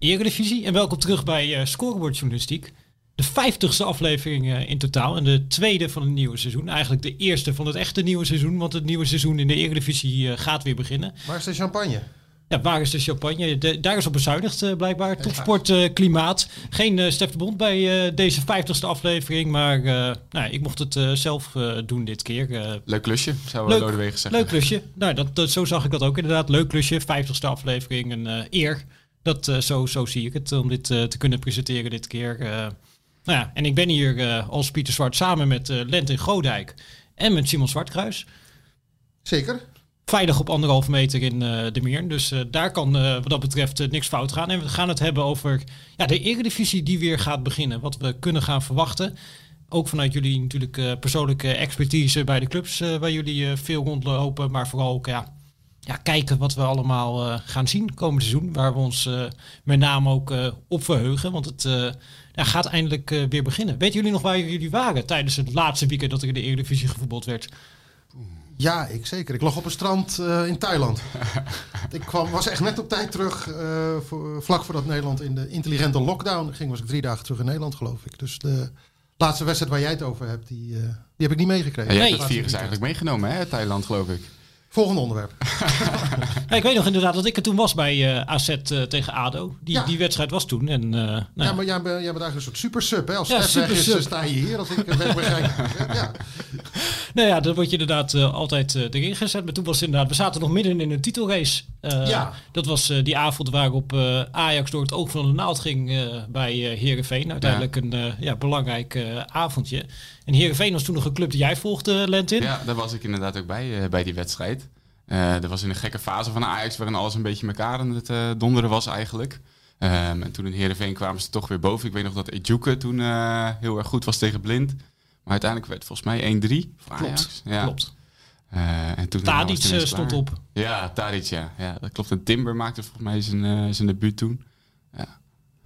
Eredivisie. En welkom terug bij uh, Scorebord Journalistiek. De vijftigste aflevering uh, in totaal. En de tweede van het nieuwe seizoen. Eigenlijk de eerste van het echte nieuwe seizoen. Want het nieuwe seizoen in de Eredivisie uh, gaat weer beginnen. Waar is de champagne? Ja, waar is de champagne? De, daar is op bezuinigd uh, blijkbaar. Topsport uh, klimaat. Geen uh, Stef de Bond bij uh, deze vijftigste aflevering. Maar nou, ik mocht het zelf doen dit keer. leuk klusje, zou leuk, Lodewegen zeggen. Leuk klusje. Nou, dat, dat, zo zag ik dat ook inderdaad. Leuk klusje, vijftigste aflevering. Een eer. Dat, zo, zo zie ik het, om dit te kunnen presenteren dit keer. nou ja, en ik ben hier als Pieter Zwart samen met Lent in Godijk. En met Simon Zwartkruis. Zeker veilig op anderhalve meter in de meer. Dus daar kan wat dat betreft niks fout gaan. En we gaan het hebben over ja, de eredivisie die weer gaat beginnen. Wat we kunnen gaan verwachten. Ook vanuit jullie natuurlijk persoonlijke expertise bij de clubs waar jullie veel rondlopen. Maar vooral ook ja, ja, kijken wat we allemaal gaan zien komend seizoen. Waar we ons met name ook op verheugen. Want het ja, gaat eindelijk weer beginnen. Weten jullie nog waar jullie waren tijdens het laatste weekend dat er in de eredivisie gevoetbald werd? Ja, ik zeker. Ik lag op een strand uh, in Thailand. ik kwam, was echt net op tijd terug, uh, voor, vlak voordat Nederland in de intelligente lockdown ging. Was ik drie dagen terug in Nederland, geloof ik. Dus de laatste wedstrijd waar jij het over hebt, die, uh, die heb ik niet meegekregen. Ja, je hebt het virus eigenlijk meegenomen, hè, Thailand, geloof ik. Volgende onderwerp. ja, ik weet nog inderdaad dat ik er toen was bij uh, AZ uh, tegen ADO. Die, ja. die wedstrijd was toen. En, uh, nou ja, maar jij, bent, jij bent eigenlijk een soort super sub. Hè? Als ja, Stef weg is, sta je hier. Als ik weg begrijp. ja. Nou ja, dan word je inderdaad altijd erin gezet. Maar toen was het inderdaad, we zaten nog midden in een titelrace. ja. Dat was die avond waarop Ajax door het oog van de naald ging bij Heerenveen. Uiteindelijk een ja, belangrijk avondje. En Heerenveen was toen nog een club die jij volgde, Lentin. Ja, daar was ik inderdaad ook bij, bij die wedstrijd. Uh, er was in een gekke fase van Ajax waarin alles een beetje elkaar aan het uh, donderen was eigenlijk. Um, en toen in Heerenveen kwamen ze toch weer boven. Ik weet nog dat Ejuke toen uh, heel erg goed was tegen Blind. Maar uiteindelijk werd het volgens mij 1-3 voor Ajax. Klopt, ja. klopt. en toen Tadic stond op. Ja, Tadic, ja. ja. Dat klopt. En Timber maakte volgens mij zijn, zijn debuut toen. Ja.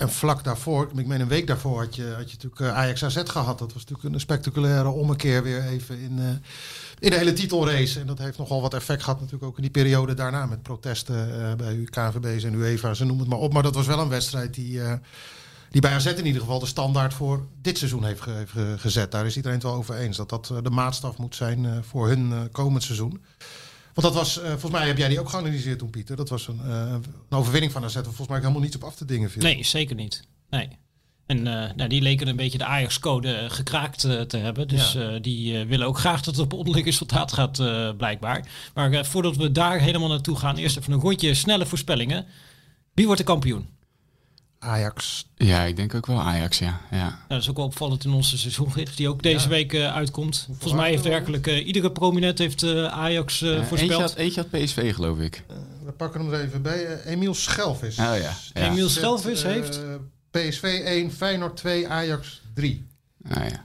En vlak daarvoor, ik meen een week daarvoor, had je, had je natuurlijk Ajax AZ gehad. Dat was natuurlijk een spectaculaire ommekeer weer even in, uh, in de hele titelrace. En dat heeft nogal wat effect gehad natuurlijk ook in die periode daarna. Met protesten uh, bij KVB's en UEFA, ze noemen het maar op. Maar dat was wel een wedstrijd die, die bij AZ in ieder geval de standaard voor dit seizoen heeft gezet. Daar is iedereen het wel over eens. Dat dat de maatstaf moet zijn voor hun komend seizoen. Want dat was, uh, volgens mij heb jij die ook geanalyseerd toen, Pieter. Dat was een, uh, een overwinning van AZ. Volgens mij helemaal niets op af te dingen viel. Nee, zeker niet. Nee. En uh, nou, die leken een beetje de Ajax-code gekraakt te hebben. Dus ja. die willen ook graag dat het op onderling resultaat gaat, blijkbaar. Maar voordat we daar helemaal naartoe gaan, eerst even een rondje snelle voorspellingen. Wie wordt de kampioen? Ajax. Ja, ik denk ook wel Ajax, ja. ja. Nou, dat is ook wel opvallend in onze seizoengids, die ook deze ja. week uh, uitkomt. Volgens mij heeft werkelijk uh, iedere prominent heeft uh, Ajax voorspeld. Eentje had, eentje had PSV, geloof ik. we pakken hem er even bij. Emiel Schelvis. Oh, ja. ja. Emiel Schelvis heeft... PSV 1, Feyenoord 2, Ajax 3. Ah, ja.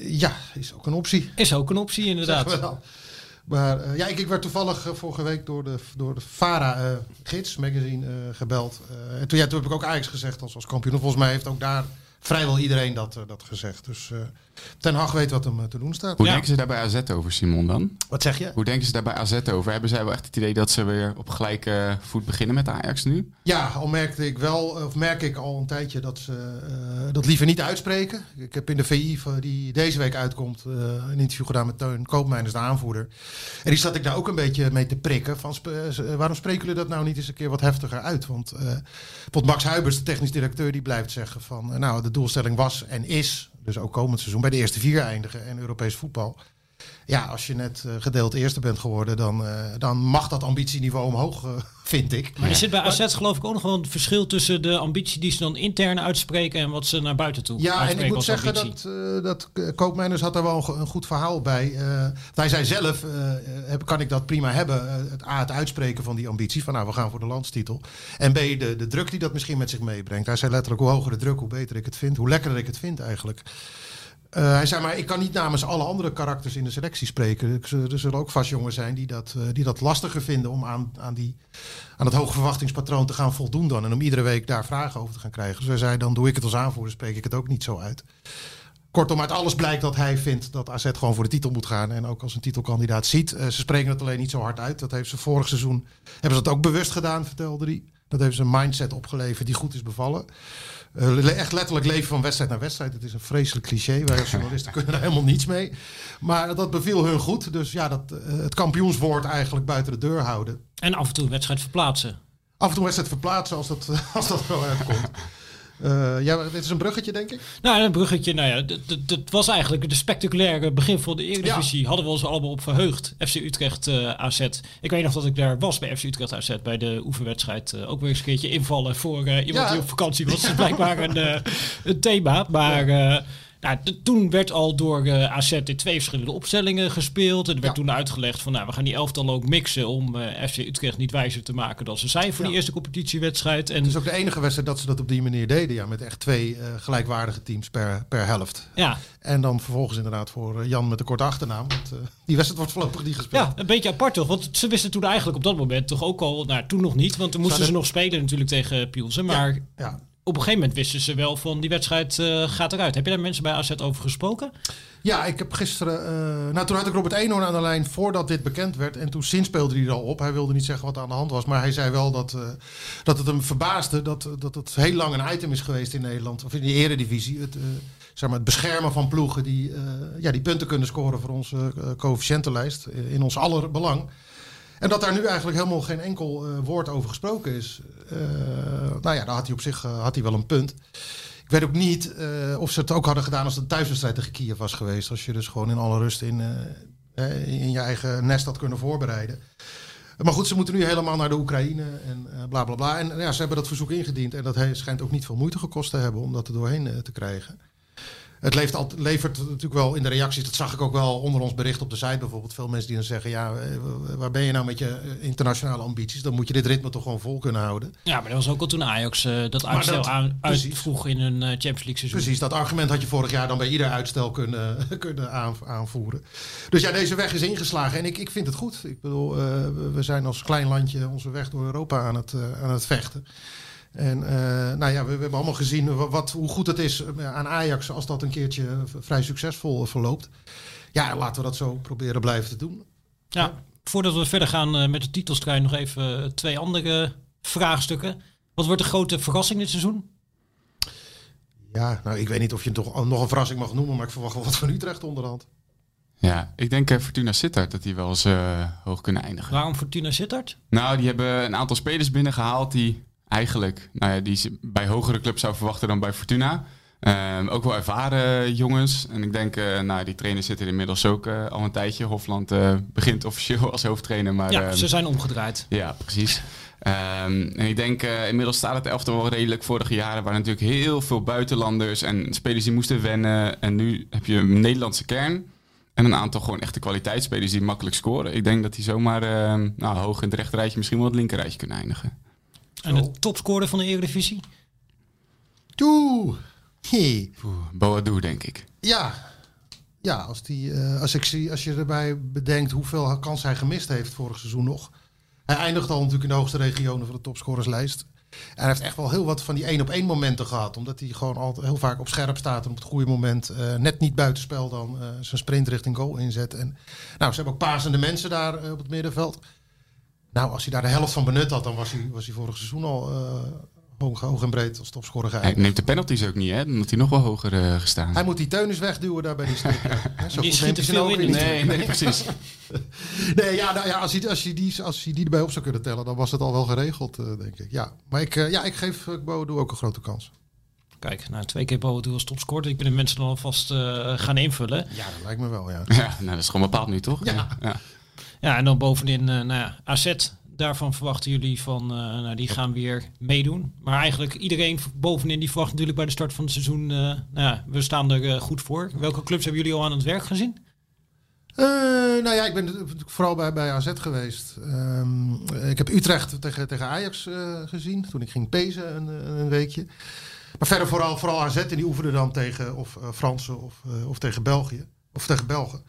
ja, is ook een optie. Is ook een optie, inderdaad. Maar uh, ja, ik, ik, werd toevallig uh, vorige week door de, door de Fara uh, Gids magazine gebeld. en toen, ja, toen heb ik ook Ajax gezegd als, als kampioen. Volgens mij heeft ook daar vrijwel iedereen dat, dat gezegd. Dus Ten Hag weet wat hem te doen staat. Hoe ja. denken ze daar bij AZ over, Simon, dan? Wat zeg je? Hoe denken ze daar bij AZ over? Hebben zij wel echt het idee dat ze weer op gelijke voet beginnen met Ajax nu? Ja, al merkte ik wel, of merk ik al een tijdje dat ze uh, dat liever niet uitspreken. Ik heb in de VI, die deze week uitkomt, uh, een interview gedaan met Teun Koopmeiners, de aanvoerder. En die zat ik daar ook een beetje mee te prikken. Van, uh, waarom spreken jullie dat nou niet eens een keer wat heftiger uit? Want uh, Max Huibers, de technisch directeur, die blijft zeggen van... nou, de doelstelling was en is dus ook komend seizoen, bij de eerste vier eindigen en Europees voetbal. Ja, als je net eh, gedeeld eerste bent geworden, dan, eh, dan mag dat ambitieniveau omhoog, eh, vind ik. Maar er zit bij AZ geloof ik ook nog wel een verschil tussen de ambitie die ze dan intern uitspreken en wat ze naar buiten toe Ja, en ik moet zeggen ambitie. dat, eh dat Koopmeiners had daar wel een, go- een goed verhaal bij. Eh, hij zei zelf, eh, heb, kan ik dat prima hebben, het, A, het uitspreken van die ambitie, van nou, we gaan voor de landstitel. En B, de, de druk die dat misschien met zich meebrengt. Hij zei letterlijk, hoe hoger de druk, hoe beter ik het vind, hoe lekkerder ik het vind eigenlijk. Eh, hij zei, maar ik kan niet namens alle andere karakters in de selectie spreken. Er zullen ook vast jongens zijn die dat, eh, die dat lastiger vinden om aan, aan, die, aan het hoge verwachtingspatroon te gaan voldoen dan. En om iedere week daar vragen over te gaan krijgen. Dus hij zei, dan doe ik het als aanvoerder, spreek ik het ook niet zo uit. Kortom, uit alles blijkt dat hij vindt dat AZ gewoon voor de titel moet gaan. En ook als een titelkandidaat ziet. Eh, ze spreken het alleen niet zo hard uit. Dat heeft ze vorig seizoen, hebben ze dat ook bewust gedaan, vertelde hij. Dat heeft ze een mindset opgeleverd die goed is bevallen. Eh, echt letterlijk leven van wedstrijd naar wedstrijd. Het is een vreselijk cliché. Wij als journalisten kunnen er helemaal niets mee. Maar dat beviel hun goed. Dus ja, dat, eh, het kampioenswoord eigenlijk buiten de deur houden. En af en toe een wedstrijd verplaatsen. Af en toe een wedstrijd verplaatsen als dat, als dat wel uitkomt. Eh ja, dit is een bruggetje, denk ik. Nou, een bruggetje, nou ja, dat was eigenlijk de spectaculaire begin van de Eredivisie. Hadden we ons allemaal op verheugd. FC Utrecht eh, AZ. Ik weet nog dat ik daar was bij FC Utrecht AZ bij de oefenwedstrijd. eh, ook weer eens een keertje invallen voor iemand Ja. die op vakantie was. Dat is blijkbaar een, een thema. Maar nou, toen werd al door eh, AZ in twee verschillende opstellingen gespeeld. En er werd Ja. toen uitgelegd van nou, we gaan die elftal ook mixen om eh, FC Utrecht niet wijzer te maken dan ze zijn voor die eerste competitiewedstrijd. En Het is ook de enige wedstrijd dat ze dat op die manier deden. Ja, met echt twee eh, gelijkwaardige teams per, per helft. ja, En dan vervolgens inderdaad voor Jan met de korte achternaam. Want die wedstrijd wordt voorlopig niet gespeeld. Ja, een beetje apart toch? Want ze wisten toen eigenlijk op dat moment toch ook al, nou toen nog niet, want toen moesten Zouden- ze nog spelen natuurlijk tegen Pielsen. Maar Ja. Op een gegeven moment wisten ze wel van die wedstrijd eh, gaat eruit. Heb je daar mensen bij AZ over gesproken? Ja, ik heb gisteren. nou, toen had ik Robert Eenhoorn aan de lijn voordat dit bekend werd. En toen zinspeelde hij er al op. Hij wilde niet zeggen wat aan de hand was. Maar hij zei wel dat, eh, dat het hem verbaasde dat, dat het heel lang een item is geweest in Nederland. Of in de eredivisie. Het, zeg maar, het beschermen van ploegen die, ja, die punten kunnen scoren voor onze coëfficiëntenlijst. in ons aller belang. En dat daar nu eigenlijk helemaal geen enkel eh, woord over gesproken is. Eh, nou ja, daar had hij op zich eh, had hij wel een punt. Ik weet ook niet of ze het ook hadden gedaan als het een thuiswedstrijd tegen Kiev was geweest. Als je dus gewoon in alle rust in, in je eigen nest had kunnen voorbereiden. Maar goed, ze moeten nu helemaal naar de Oekraïne en bla bla bla. En ja, ze hebben dat verzoek ingediend. En dat schijnt ook niet veel moeite gekost te hebben om dat er doorheen te krijgen. Het levert, levert natuurlijk wel in de reacties, dat zag ik ook wel onder ons bericht op de site bijvoorbeeld. Veel mensen die dan zeggen, ja, eh, waar ben je nou met je eh, internationale ambities? Dan moet je dit ritme toch gewoon vol kunnen houden. Ja, maar dat was ook al toen Ajax eh, dat uitstel dat- aan, uitvroeg in een Champions League seizoen. Precies, dat argument had je vorig jaar dan bij ieder uitstel kunnen, kunnen aan- aanvoeren. Dus ja, deze weg is ingeslagen en ik, ik vind het goed. Ik bedoel, we- zijn als klein landje onze weg door Europa aan het, aan het vechten. En eh, nou ja, we, we hebben allemaal gezien wa- wat, hoe goed het is eh, aan Ajax als dat een keertje vrij succesvol eh, verloopt. Ja, laten we dat zo proberen blijven te doen. Ja, voordat we verder gaan eh, met de titelstrijd nog even twee andere vraagstukken. Wat wordt de grote verrassing dit seizoen? Ja, nou ik weet niet of je het toch nog een verrassing mag noemen, maar ik verwacht wel wat van Utrecht onderhand. Ja, ik denk Fortuna Sittard dat die wel eens hoog kunnen eindigen. Waarom Fortuna Sittard? Nou, die hebben een aantal spelers binnengehaald die eigenlijk, nou ja, die ze bij hogere clubs zou verwachten dan bij Fortuna. Ehm, ook wel ervaren jongens. En ik denk, eh, nou, die trainers zitten inmiddels ook eh, al een tijdje. Hofland eh, begint officieel als hoofdtrainer, maar ja, ehm, ze zijn omgedraaid. ja, precies. Ehm, en ik denk, inmiddels staat het elftal wel redelijk. Vorige jaren waren natuurlijk heel veel buitenlanders en spelers die moesten wennen. En nu heb je een Nederlandse kern en een aantal gewoon echte kwaliteitsspelers die makkelijk scoren. Ik denk dat die zomaar nou, hoog in het rechterrijtje, misschien wel het linkerrijtje kunnen eindigen. En de topscorer van de Eredivisie? Toe! Hey. Boadu, denk ik. Ja, ja als, die, eh, als, ik zie, als je erbij bedenkt hoeveel kans hij gemist heeft vorig seizoen nog. Hij eindigt al natuurlijk in de hoogste regionen van de topscorerslijst. En hij heeft echt wel heel wat van die één op één momenten gehad. Omdat hij gewoon altijd heel vaak op scherp staat en op het goede moment eh, net niet buitenspel dan eh, zijn sprint richting goal inzet. En, nou, ze hebben ook pasende mensen daar op het middenveld. Nou, als hij daar de helft van benut had, dan was hij, was hij vorig seizoen al eh, hoog, hoog en breed als topscorer Hij neemt de penalties ook niet, hè? Dan had hij nog wel hoger eh, gestaan. Hij moet die Teunis wegduwen daar bij die. Hè, Zo Die goed schiet neemt hij ook in. Nee, nee, precies. Nee, ja, nou ja als, hij, als, hij die, als hij die erbij op zou kunnen tellen, dan was het al wel geregeld, eh, denk ik. Ja, maar ik, eh, ja, ik geef uh, Bodo ook een grote kans. Kijk, nou, twee keer Boadu als topscorer. Ik ben de mensen dan alvast uh, gaan invullen. Ja, dat lijkt me wel, ja. ja nou, dat is gewoon bepaald nu, toch? Ja. ja. Ja, en dan bovenin uh, nou ja, AZ. Daarvan verwachten jullie van, uh, nou, die gaan weer meedoen. Maar eigenlijk iedereen bovenin die verwacht natuurlijk bij de start van het seizoen, uh, nou ja, we staan er goed voor. Welke clubs hebben jullie al aan het werk gezien? Nou ja, ik ben vooral bij, bij AZ geweest. Um, ik heb Utrecht tegen, tegen Ajax gezien. Toen ik ging pezen een, een, weekje. Maar verder vooral, vooral AZ. En die oefende dan tegen of Fransen of, of tegen België. Of tegen Belgen.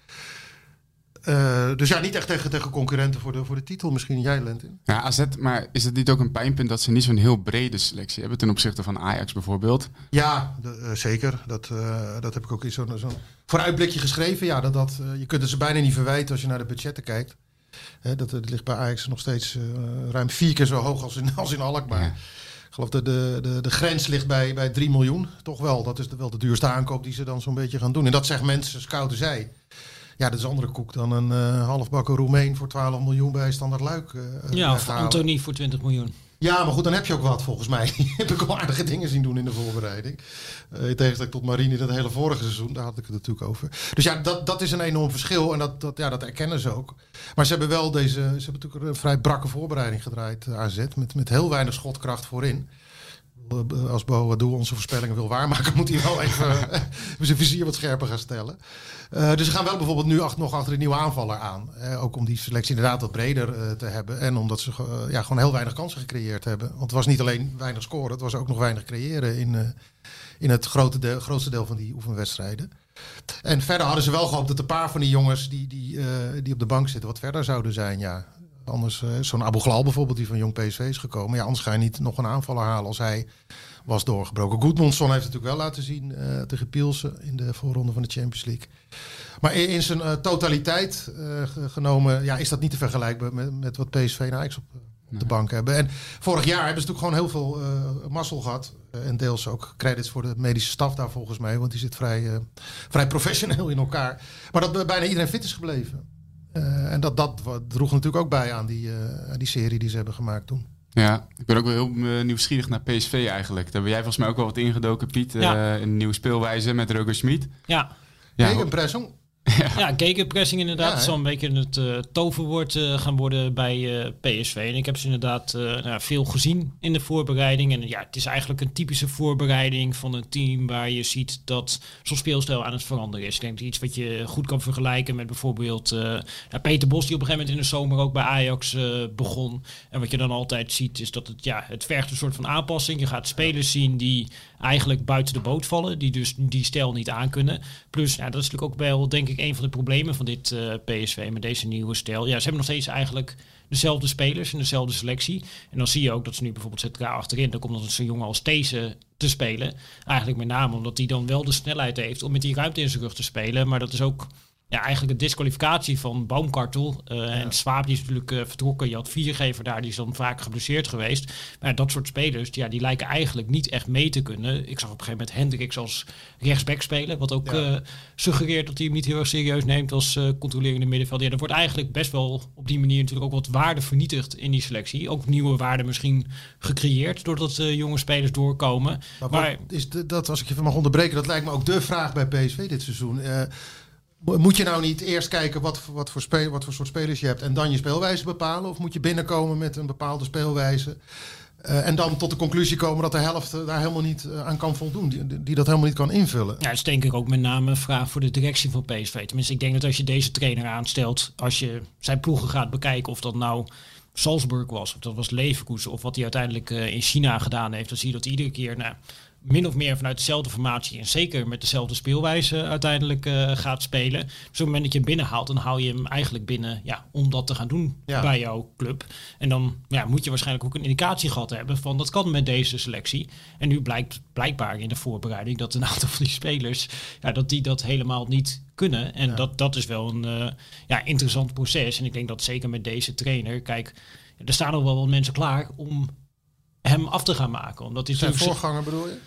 Uh, dus ja, niet echt tegen, tegen concurrenten voor de, voor de titel. Misschien jij, Lentin. Ja, AZ, maar is het niet ook een pijnpunt dat ze niet zo'n heel brede selectie hebben ten opzichte van Ajax bijvoorbeeld? Ja, de, uh, zeker. Dat, uh, dat heb ik ook in zo'n zo vooruitblikje geschreven. Ja, dat, dat, je kunt het ze bijna niet verwijten als je naar de budgetten kijkt. Hè, dat, dat ligt bij Ajax nog steeds ruim vier keer zo hoog als in, als in Alkmaar. Ja. Ik geloof dat de, de, de grens ligt bij, bij 3 miljoen. Toch wel. Dat is de, wel de duurste aankoop die ze dan zo'n beetje gaan doen. En dat zegt mensen, scouten zij. Ja, dat is andere koek dan een uh, halfbakken Roemeen voor 12 miljoen bij Standard Luik. Uh, ja, of Anthony voor 20 miljoen. Ja, maar goed, dan heb je ook wat volgens mij. heb ik al aardige dingen zien doen in de voorbereiding. Uh, in tegenstelling tot Marine dat hele vorige seizoen, daar had ik het natuurlijk over. Dus ja, dat, dat is een enorm verschil en dat, dat, ja, dat erkennen ze ook. Maar ze hebben wel deze, ze hebben natuurlijk een vrij brakke voorbereiding gedraaid, AZ, met, met heel weinig schotkracht voorin als Boadu onze voorspellingen wil waarmaken, moet hij wel even zijn vizier wat scherper gaan stellen. Uh, dus ze gaan wel bijvoorbeeld nu acht, nog achter een nieuwe aanvaller aan. Uh, ook om die selectie inderdaad wat breder te hebben. En omdat ze ja, gewoon heel weinig kansen gecreëerd hebben. Want het was niet alleen weinig scoren, het was ook nog weinig creëren in, in het grote deel, grootste deel van die oefenwedstrijden. En verder hadden ze wel gehoopt dat een paar van die jongens die, die, die op de bank zitten wat verder zouden zijn. Ja, Anders, uh, zo'n Abu Ghlal bijvoorbeeld, die van Jong PSV is gekomen. Ja, anders ga je niet nog een aanvaller halen als hij was doorgebroken. Goedmondson heeft het natuurlijk wel laten zien uh, tegen Pielsen in de voorronde van de Champions League. Maar in, in zijn uh, totaliteit genomen ja, is dat niet te vergelijken met, met wat PSV en Ajax op, op de bank hebben. En vorig jaar hebben ze natuurlijk gewoon heel veel mazzel gehad. en deels ook credits voor de medische staf daar volgens mij. Want die zit vrij, vrij professioneel in elkaar. Maar dat bijna iedereen fit is gebleven. Uh, en dat, dat droeg natuurlijk ook bij aan die, uh, die serie die ze hebben gemaakt toen. Ja, ik ben ook wel heel uh, nieuwsgierig naar PSV eigenlijk. Daar ben jij volgens mij ook wel wat ingedoken, Piet. Ja. een nieuwe speelwijze met Roger Schmid. Ja. ja. Gegenpressing. Ja, ja gegenpressing inderdaad. Ja, zal een beetje het uh, toverwoord uh, gaan worden bij uh, PSV. En ik heb ze inderdaad nou, veel gezien in de voorbereiding. En ja, het is eigenlijk een typische voorbereiding van een team waar je ziet dat zo'n speelstijl aan het veranderen is. Ik denk iets wat je goed kan vergelijken met bijvoorbeeld nou, Peter Bos, die op een gegeven moment in de zomer ook bij Ajax begon. En wat je dan altijd ziet is dat het, ja, het vergt een soort van aanpassing. Je gaat spelers zien die eigenlijk buiten de boot vallen, die dus die stijl niet aankunnen. Plus, ja, dat is natuurlijk ook wel, denk ik, een van de problemen van dit uh, PSV met deze nieuwe stijl. Ja, ze hebben nog steeds eigenlijk dezelfde spelers en dezelfde selectie. En dan zie je ook dat ze nu bijvoorbeeld centraal achterin, dan komt dat zo'n jongen als deze te spelen. Eigenlijk met name omdat hij dan wel de snelheid heeft om met die ruimte in zijn rug te spelen. Maar dat is ook ja, eigenlijk een disqualificatie van Baumkartel. Uh, ja. En Swaap die is natuurlijk uh, vertrokken. Je had viergever daar, die is dan vaak geblesseerd geweest. Maar dat soort spelers, ja, die lijken eigenlijk niet echt mee te kunnen. Ik zag op een gegeven moment Hendricks als rechtsback spelen. Wat ook ja. uh, suggereert dat hij hem niet heel erg serieus neemt als controlerende middenveld. Ja, er wordt eigenlijk best wel op die manier natuurlijk ook wat waarde vernietigd in die selectie. Ook nieuwe waarden misschien gecreëerd doordat jonge spelers doorkomen. Maar, maar is de, dat, als ik je mag onderbreken, dat lijkt me ook de vraag bij PSV dit seizoen. Moet je nou niet eerst kijken wat, wat, voor speel, wat voor soort spelers je hebt en dan je speelwijze bepalen? Of moet je binnenkomen met een bepaalde speelwijze uh, en dan tot de conclusie komen dat de helft daar helemaal niet uh, aan kan voldoen, die, die, dat helemaal niet kan invullen? Ja, dat is denk ik ook met name een vraag voor de directie van PSV. Tenminste, ik denk dat als je deze trainer aanstelt, als je zijn ploegen gaat bekijken, of dat nou Salzburg was, of dat was Leverkusen, of wat hij uiteindelijk in China gedaan heeft, dan zie je dat iedere keer... Nou, min of meer vanuit dezelfde formatie en zeker met dezelfde speelwijze uiteindelijk uh, gaat spelen. Dus op het moment dat je hem binnenhaalt, dan hou je hem eigenlijk binnen ja, om dat te gaan doen ja. bij jouw club. En dan ja, moet je waarschijnlijk ook een indicatie gehad hebben van dat kan met deze selectie. En nu blijkt blijkbaar in de voorbereiding dat een aantal van die spelers, ja, dat die dat helemaal niet kunnen. En ja. dat, dat is wel een uh, ja, interessant proces. En ik denk dat zeker met deze trainer, kijk, er staan al wel wat mensen klaar om hem af te gaan maken. Omdat hij Zijn voorganger bedoel je?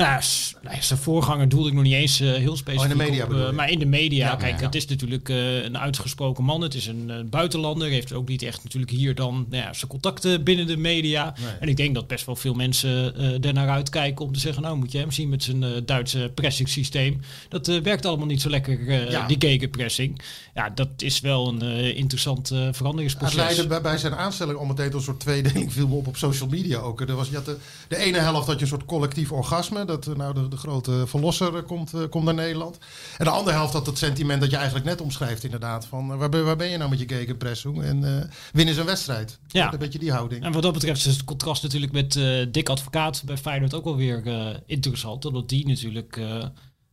Nou, zijn voorganger doelde ik nog niet eens eh, heel specifiek Oh, in de media op, eh, maar in de media, Ja, kijk, ja. het is natuurlijk eh, een uitgesproken man. Het is een buitenlander, heeft ook niet echt natuurlijk hier dan nou ja, zijn contacten binnen de media. Nee. En ik denk dat best wel veel mensen eh er naar uitkijken om te zeggen, nou moet je hem zien met zijn Duitse pressing systeem. Dat werkt allemaal niet zo lekker, Ja. die gegenpressing. Ja, dat is wel een interessant eh, Het veranderingsproces. leidde bij, bij zijn aanstelling al meteen tot een soort tweedeling viel me op op social media ook. Er was, je had de, de ene helft had je een soort collectief orgasme. Dat eh, nou de, de grote verlosser eh, komt, eh, komt naar Nederland. En de andere helft had het sentiment dat je eigenlijk net omschrijft inderdaad. Van waar, ben, waar ben je nou met je gegenpressing? En winnen is een wedstrijd. Ja. Een beetje die houding. En wat dat betreft is het contrast natuurlijk met Dick Advocaat bij Feyenoord ook wel weer eh, interessant. Omdat die natuurlijk...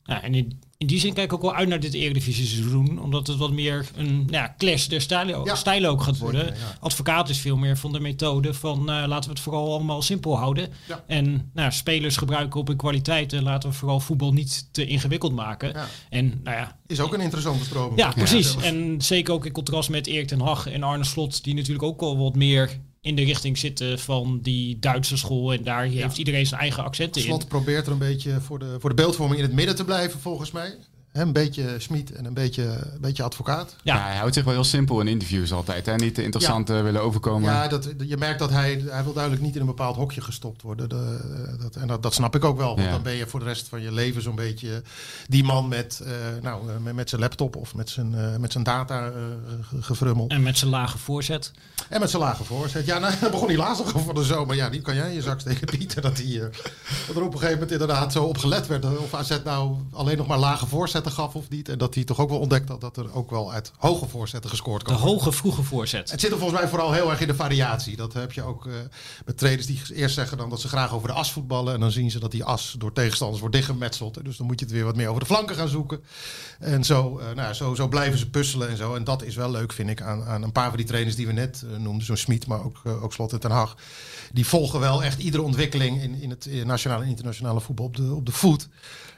ja, en in, in die zin kijk ik ook wel uit naar dit Eredivisie seizoen. Omdat het wat meer een nou ja, clash der stijlen, Ja, stijlen ook gaat worden. Zeker, ja. Advocaat is veel meer van de methode van eh, laten we het vooral allemaal simpel houden. Ja. En nou, spelers gebruiken op hun kwaliteiten. Laten we vooral voetbal niet te ingewikkeld maken. Ja. En nou ja, Is ook een interessante stroming. ja, precies. Ja. En zeker ook in contrast met Erik ten Hag en Arne Slot, die natuurlijk ook al wat meer in de richting zitten van die Duitse school. En daar heeft iedereen zijn eigen accenten in. Slot probeert er een beetje voor de, voor de beeldvorming in het midden te blijven volgens mij. Hè, een beetje Schmid en een beetje, een beetje advocaat. Ja. Ja. hij houdt zich wel heel simpel in interviews altijd. Hè? Niet te interessant eh, willen overkomen. Ja, dat, je merkt dat hij, hij wil duidelijk niet in een bepaald hokje gestopt worden. De, dat, en dat, dat snap ik ook wel. Want Ja. dan ben je voor de rest van je leven zo'n beetje die man met, eh, nou, eh, met, met zijn laptop of met zijn, eh, met zijn data eh, gefrummel. En met zijn lage voorzet. En met zijn lage voorzet. Ja, nou, dan begon hij laatst nog van de zomer. Ja, die kan jij in je zak steken, Pieter. Dat, hij, eh, dat er op een gegeven moment inderdaad zo op gelet werd. Of AZ nou alleen nog maar lage voorzetten gaf of niet. En dat hij toch ook wel ontdekt had dat er ook wel uit hoge voorzetten gescoord De kan worden. hoge, vroege voorzet. Het zit er volgens mij vooral heel erg in de variatie. Dat heb je ook eh, met trainers die eerst zeggen dan dat ze graag over de as voetballen. En dan zien ze dat die as door tegenstanders wordt dichtgemetseld. Dus dan moet je het weer wat meer over de flanken gaan zoeken. En zo, eh, nou, zo, zo blijven ze puzzelen en zo. En dat is wel leuk, vind ik, aan, aan een paar van die trainers die we net eh, noemden. Zo'n Smit, maar ook, ook Slot en Ten Hag. Die volgen wel echt iedere ontwikkeling in, in het nationale en internationale voetbal op de, op de voet.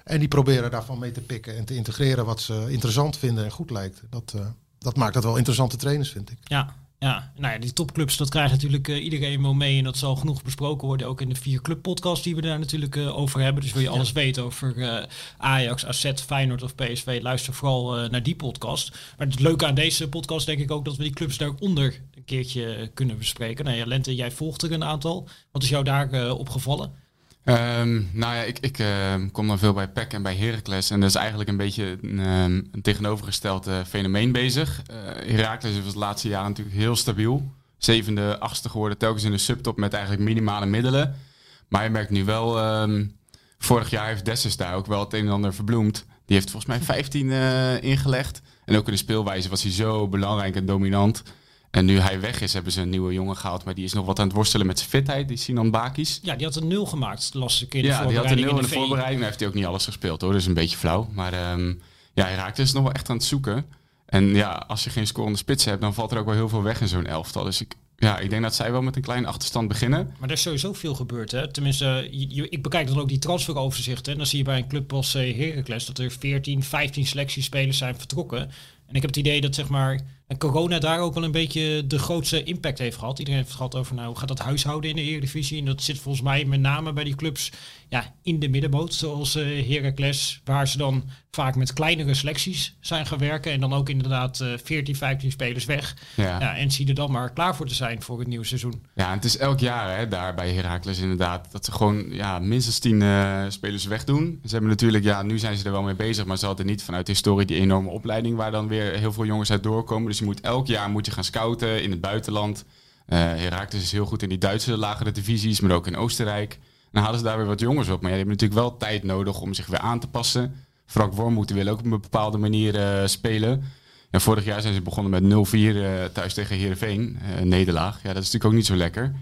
En die proberen daarvan mee te pikken en te integreren wat ze interessant vinden en goed lijkt. Dat, eh, dat maakt dat wel interessante trainers, vind ik. Ja, ja. Nou ja, die topclubs, dat krijgt natuurlijk eh, iedereen wel mee. En dat zal genoeg besproken worden. Ook in de vier club podcast die we daar natuurlijk eh, over hebben. Dus wil je alles weten over eh, Ajax, AZ, Feyenoord of PSV, luister vooral eh, naar die podcast. Maar het leuke aan deze podcast denk ik ook dat we die clubs daaronder een keertje kunnen bespreken. Nou ja, Lente, jij volgt er een aantal. Wat is jou daar eh, opgevallen? Ehm, nou ja, ik, ik ehm, kom dan veel bij PEC en bij Heracles. En dat is eigenlijk een beetje een, ehm, een tegenovergesteld eh, fenomeen bezig. Eh Heracles was de laatste jaren natuurlijk heel stabiel. Zevende, achtste geworden, telkens in de subtop met eigenlijk minimale middelen. Maar je merkt nu wel, vorig jaar heeft Dessus daar ook wel het een en ander verbloemd. Die heeft volgens mij 15 eh, ingelegd. En ook in de speelwijze was hij zo belangrijk en dominant. En nu hij weg is, hebben ze een nieuwe jongen gehaald. Maar die is nog wat aan het worstelen met zijn fitheid, die Sinan Bakis. Ja, die had een nul gemaakt. Las ik in de Ja, die had een nul in de voorbereiding. Nou heeft hij ook niet alles gespeeld hoor, dus een beetje flauw. Maar ehm ja, hij raakt dus nog wel echt aan het zoeken. En ja, als je geen scorende spits hebt, dan valt er ook wel heel veel weg in zo'n elftal. Dus ik, ja, ik denk dat zij wel met een kleine achterstand beginnen. Maar er is sowieso veel gebeurd. Hè? Tenminste, je- je- ik bekijk dan ook die transferoverzichten. En dan zie je bij een club als Heracles dat er 14, 15 selectiespelers zijn vertrokken. En ik heb het idee dat zeg maar, corona daar ook wel een beetje de grootste impact heeft gehad. Iedereen heeft het gehad over nou, hoe gaat dat huishouden in de Eredivisie. En dat zit volgens mij met name bij die clubs ja, in de middenboot. Zoals eh Heracles, waar ze dan vaak met kleinere selecties zijn gaan werken. En dan ook inderdaad eh 14, 15 spelers weg. Ja. Ja, en zie er dan maar klaar voor te zijn voor het nieuwe seizoen. Ja, en het is elk jaar hè, daar bij Heracles inderdaad dat ze gewoon ja, minstens tien eh, spelers wegdoen. Ze hebben natuurlijk, ja, nu zijn ze er wel mee bezig, maar ze hadden niet vanuit de historie die enorme opleiding waar dan weer heel veel jongens uit doorkomen. Dus je moet elk jaar moet je gaan scouten in het buitenland. Eh Heracles is heel goed in die Duitse lagere divisies, maar ook in Oostenrijk. Dan halen ze daar weer wat jongens op. Maar ja, die hebben natuurlijk wel tijd nodig om zich weer aan te passen. Frank Wormoed wil ook op een bepaalde manier eh, spelen. Ja, vorig jaar zijn ze begonnen met 0-4 eh, thuis tegen Heerenveen. eh, nederlaag. Ja, dat is natuurlijk ook niet zo lekker.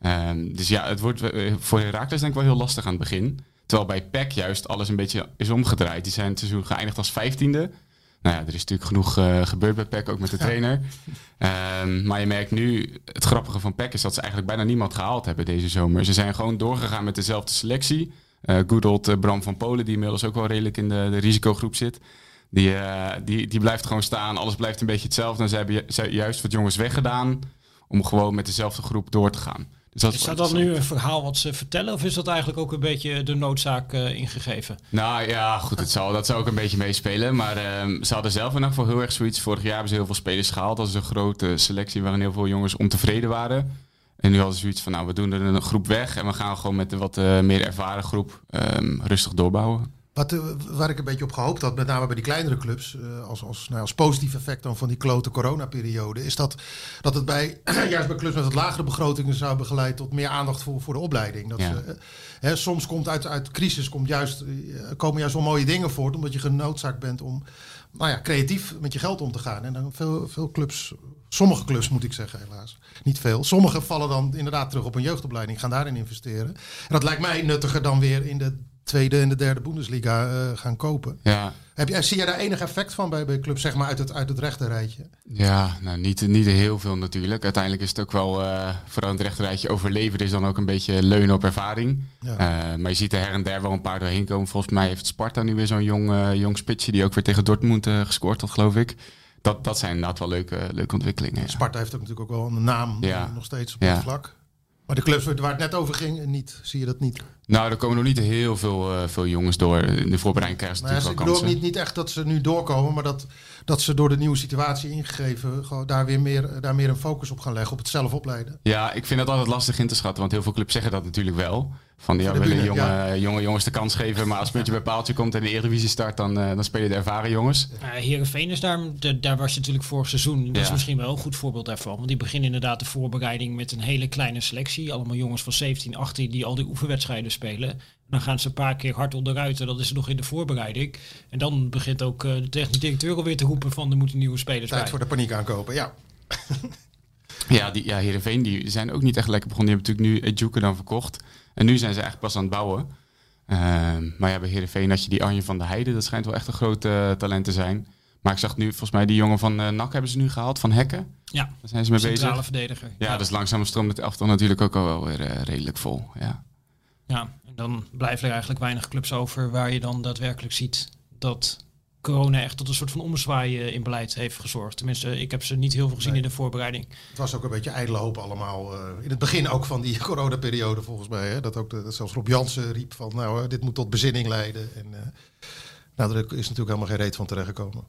Ehm, dus ja, het wordt voor Heracles denk ik wel heel lastig aan het begin. Terwijl bij PEC juist alles een beetje is omgedraaid. Die zijn het seizoen geëindigd als vijftiende. Nou ja, er is natuurlijk genoeg eh, gebeurd bij PEC, ook met de trainer. Ehm, maar je merkt nu, het grappige van PEC is dat ze eigenlijk bijna niemand gehaald hebben deze zomer. Ze zijn gewoon doorgegaan met dezelfde selectie. Eh good old, eh, Bram van Polen, die inmiddels ook wel redelijk in de, de risicogroep zit. Die, die, die blijft gewoon staan. Alles blijft een beetje hetzelfde. En ze hebben ju- juist wat jongens weggedaan om gewoon met dezelfde groep door te gaan. Dus dat Is is dat dan nu een verhaal wat ze vertellen? Of is dat eigenlijk ook een beetje de noodzaak eh, ingegeven? Nou ja, goed, het zal, dat zou ook een beetje meespelen. Maar ehm, ze hadden zelf in ieder geval heel erg zoiets. Vorig jaar hebben ze heel veel spelers gehaald. Dat is een grote selectie waarin heel veel jongens ontevreden waren. En nu hadden ze zoiets van, nou, we doen er een groep weg. En we gaan gewoon met een wat eh, meer ervaren groep ehm, rustig doorbouwen. Wat, eh, waar ik een beetje op gehoopt had, met name bij die kleinere clubs, eh, als, als, nou, als positief effect dan van die klote coronaperiode, is dat, dat het bij, juist bij clubs met wat lagere begrotingen zou hebben geleid tot meer aandacht voor, voor de opleiding. Dat Ja. ze, eh, hè, soms komt uit, uit crisis komt juist, komen juist wel mooie dingen voort, omdat je genoodzaakt bent om nou ja, creatief met je geld om te gaan. En dan veel, veel clubs, sommige clubs moet ik zeggen helaas, niet veel. Sommige vallen dan inderdaad terug op een jeugdopleiding, gaan daarin investeren. En dat lijkt mij nuttiger dan weer in de tweede en de derde Bundesliga eh, gaan kopen. Ja, Heb je, zie jij daar enig effect van bij, bij clubs, zeg maar uit het, uit het rechte rijtje? ja nou, niet, niet heel veel natuurlijk. Uiteindelijk is het ook wel, eh, vooral het rechterrijtje, overleven is dan ook een beetje leunen op ervaring. Ja. Eh, maar je ziet er her en der wel een paar doorheen komen. Volgens mij heeft Sparta nu weer zo'n jong, eh, jong spitsje die ook weer tegen Dortmund gescoord had, geloof ik. Dat, dat zijn inderdaad wel leuke, leuke ontwikkelingen. ja. Sparta heeft ook natuurlijk ook wel een naam Ja. nog steeds op dat vlak. Maar de clubs waar het net over ging, niet, zie je dat niet. Nou, er komen nog niet heel veel, eh, veel jongens door. In de voorbereiding krijgen ze ja, natuurlijk ik bedoel niet, niet echt dat ze nu doorkomen, maar dat, dat ze door de nieuwe situatie ingegeven gewoon daar weer meer, daar meer een focus op gaan leggen, op het zelf opleiden. Ja, ik vind dat altijd lastig in te schatten. Want heel veel clubs zeggen dat natuurlijk wel. Van ja, Voor we de willen jonge, ja. jonge jongens de kans geven. Maar als het puntje bij paaltje komt en de Eredivisie start, dan, eh, dan spelen de ervaren jongens. Uh, Heerenveen is daar, de- daar was je natuurlijk vorig seizoen. Dat is misschien wel een goed voorbeeld daarvan. Want die beginnen inderdaad de voorbereiding met een hele kleine selectie. Allemaal jongens van 17, 18 die al die oefenwedstrijden spelen. Dan gaan ze een paar keer hard onderuit en dat is nog in de voorbereiding. En dan begint ook eh, de technisch directeur alweer te roepen van er moeten nieuwe spelers Tijd bij. voor de paniek aankopen, ja. Ja, die, ja Heerenveen die zijn ook niet echt lekker begonnen. Die hebben natuurlijk nu Ejuke dan verkocht. En nu zijn ze eigenlijk pas aan het bouwen. Ehm, maar ja, bij Heerenveen had je die Arjen van der Heijden. Dat schijnt wel echt een groot eh, talent te zijn. Maar ik zag nu, volgens mij die jongen van eh NAC hebben ze nu gehaald. Van Hekken. Ja, Daar zijn ze mee centrale bezig. verdediger. Ja, dus langzaam stroomt het elftal natuurlijk ook al wel weer eh, redelijk vol. Ja. Ja, en dan blijven er eigenlijk weinig clubs over waar je dan daadwerkelijk ziet dat corona echt tot een soort van ommezwaai eh, in beleid heeft gezorgd. Tenminste, ik heb ze niet heel veel gezien Nee. in de voorbereiding. Het was ook een beetje ijdele hoop allemaal. eh, in het begin ook van die coronaperiode volgens mij. Hè, dat ook de, dat zelfs Rob Jansen riep van nou, eh, dit moet tot bezinning leiden. En, nou, er is natuurlijk helemaal geen reet van terechtgekomen.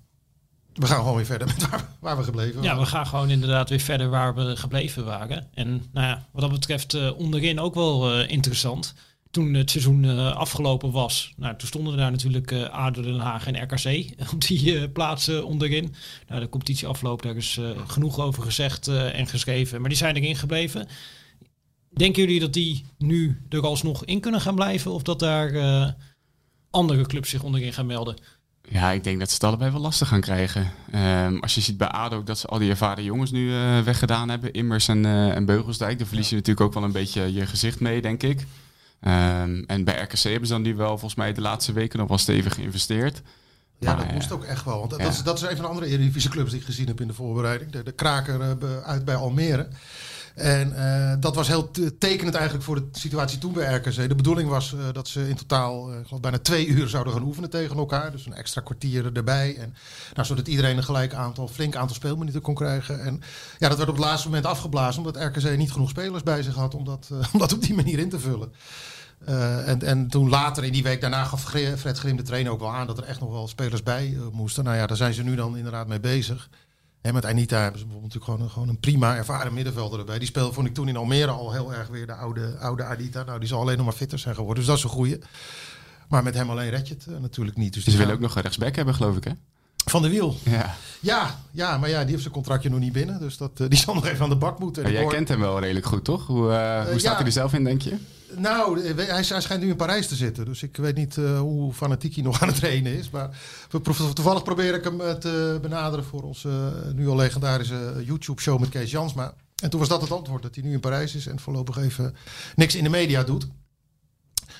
We gaan gewoon weer verder met waar, waar we gebleven Ja, waren. we gaan gewoon inderdaad weer verder waar we gebleven waren. En nou ja, wat dat betreft onderin ook wel interessant. Toen het seizoen eh, afgelopen was, nou, toen stonden er daar natuurlijk ADO Den Haag en RKC op die eh, plaatsen onderin. Nou, de competitie afloopt, daar is genoeg over gezegd en geschreven. Maar die zijn erin gebleven. Denken jullie dat die nu er alsnog in kunnen gaan blijven? Of dat daar andere clubs zich onderin gaan melden? Ja, ik denk dat ze het allebei wel lastig gaan krijgen. Ehm, als je ziet bij ADO ook dat ze al die ervaren jongens nu weggedaan hebben. Immers en, en Beugelsdijk. Daar verlies je natuurlijk ook wel een beetje je gezicht mee, denk ik. Ehm, en bij RKC hebben ze dan die wel volgens mij de laatste weken nog wel stevig geïnvesteerd. Ja, Maar, dat eh, moest ook echt wel. Want dat, ja. dat, is, dat is een van de andere Eredivisie clubs die ik gezien heb in de voorbereiding. De, de kraker eh, uit bij Almere. En eh, dat was heel te- tekenend eigenlijk voor de situatie toen bij RKC. De bedoeling was eh, dat ze in totaal eh, bijna twee uur zouden gaan oefenen tegen elkaar. Dus een extra kwartier erbij. En, nou, zodat iedereen een gelijk aantal, flink aantal speelminuten kon krijgen. En ja, dat werd op het laatste moment afgeblazen. Omdat RKC niet genoeg spelers bij zich had om dat, om dat op die manier in te vullen. En, en toen later in die week daarna gaf Fred Grim de trainer ook wel aan dat er echt nog wel spelers bij moesten. Nou ja, daar zijn ze nu dan inderdaad mee bezig. En met Anita hebben ze bijvoorbeeld natuurlijk gewoon, een- gewoon een prima ervaren middenvelder erbij. Die speelde, vond ik toen in Almere al heel erg weer de oude, oude Anita. Nou, die zal alleen nog maar fitter zijn geworden. Dus dat is een goeie. Maar met hem alleen red je het eh, natuurlijk niet. Dus Ze willen ook nog een rechtsback hebben, geloof ik, hè? Van de wiel. Ja. Ja, ja, maar ja, die heeft zijn contractje nog niet binnen. Dus dat, eh, die zal nog even aan de bak moeten. En jij hoor- kent hem wel redelijk goed, toch? Hoe, eh, hoe staat ja. hij er zelf in, denk je? Nou, eh, hij, hij schijnt nu in Parijs te zitten. Dus ik weet niet eh, hoe fanatiek hij nog aan het trainen is. Maar we pro- toevallig probeer ik hem eh, te benaderen voor onze nu al legendarische YouTube-show met Kees Jansma. En toen was dat het antwoord, dat hij nu in Parijs is en voorlopig even niks in de media doet.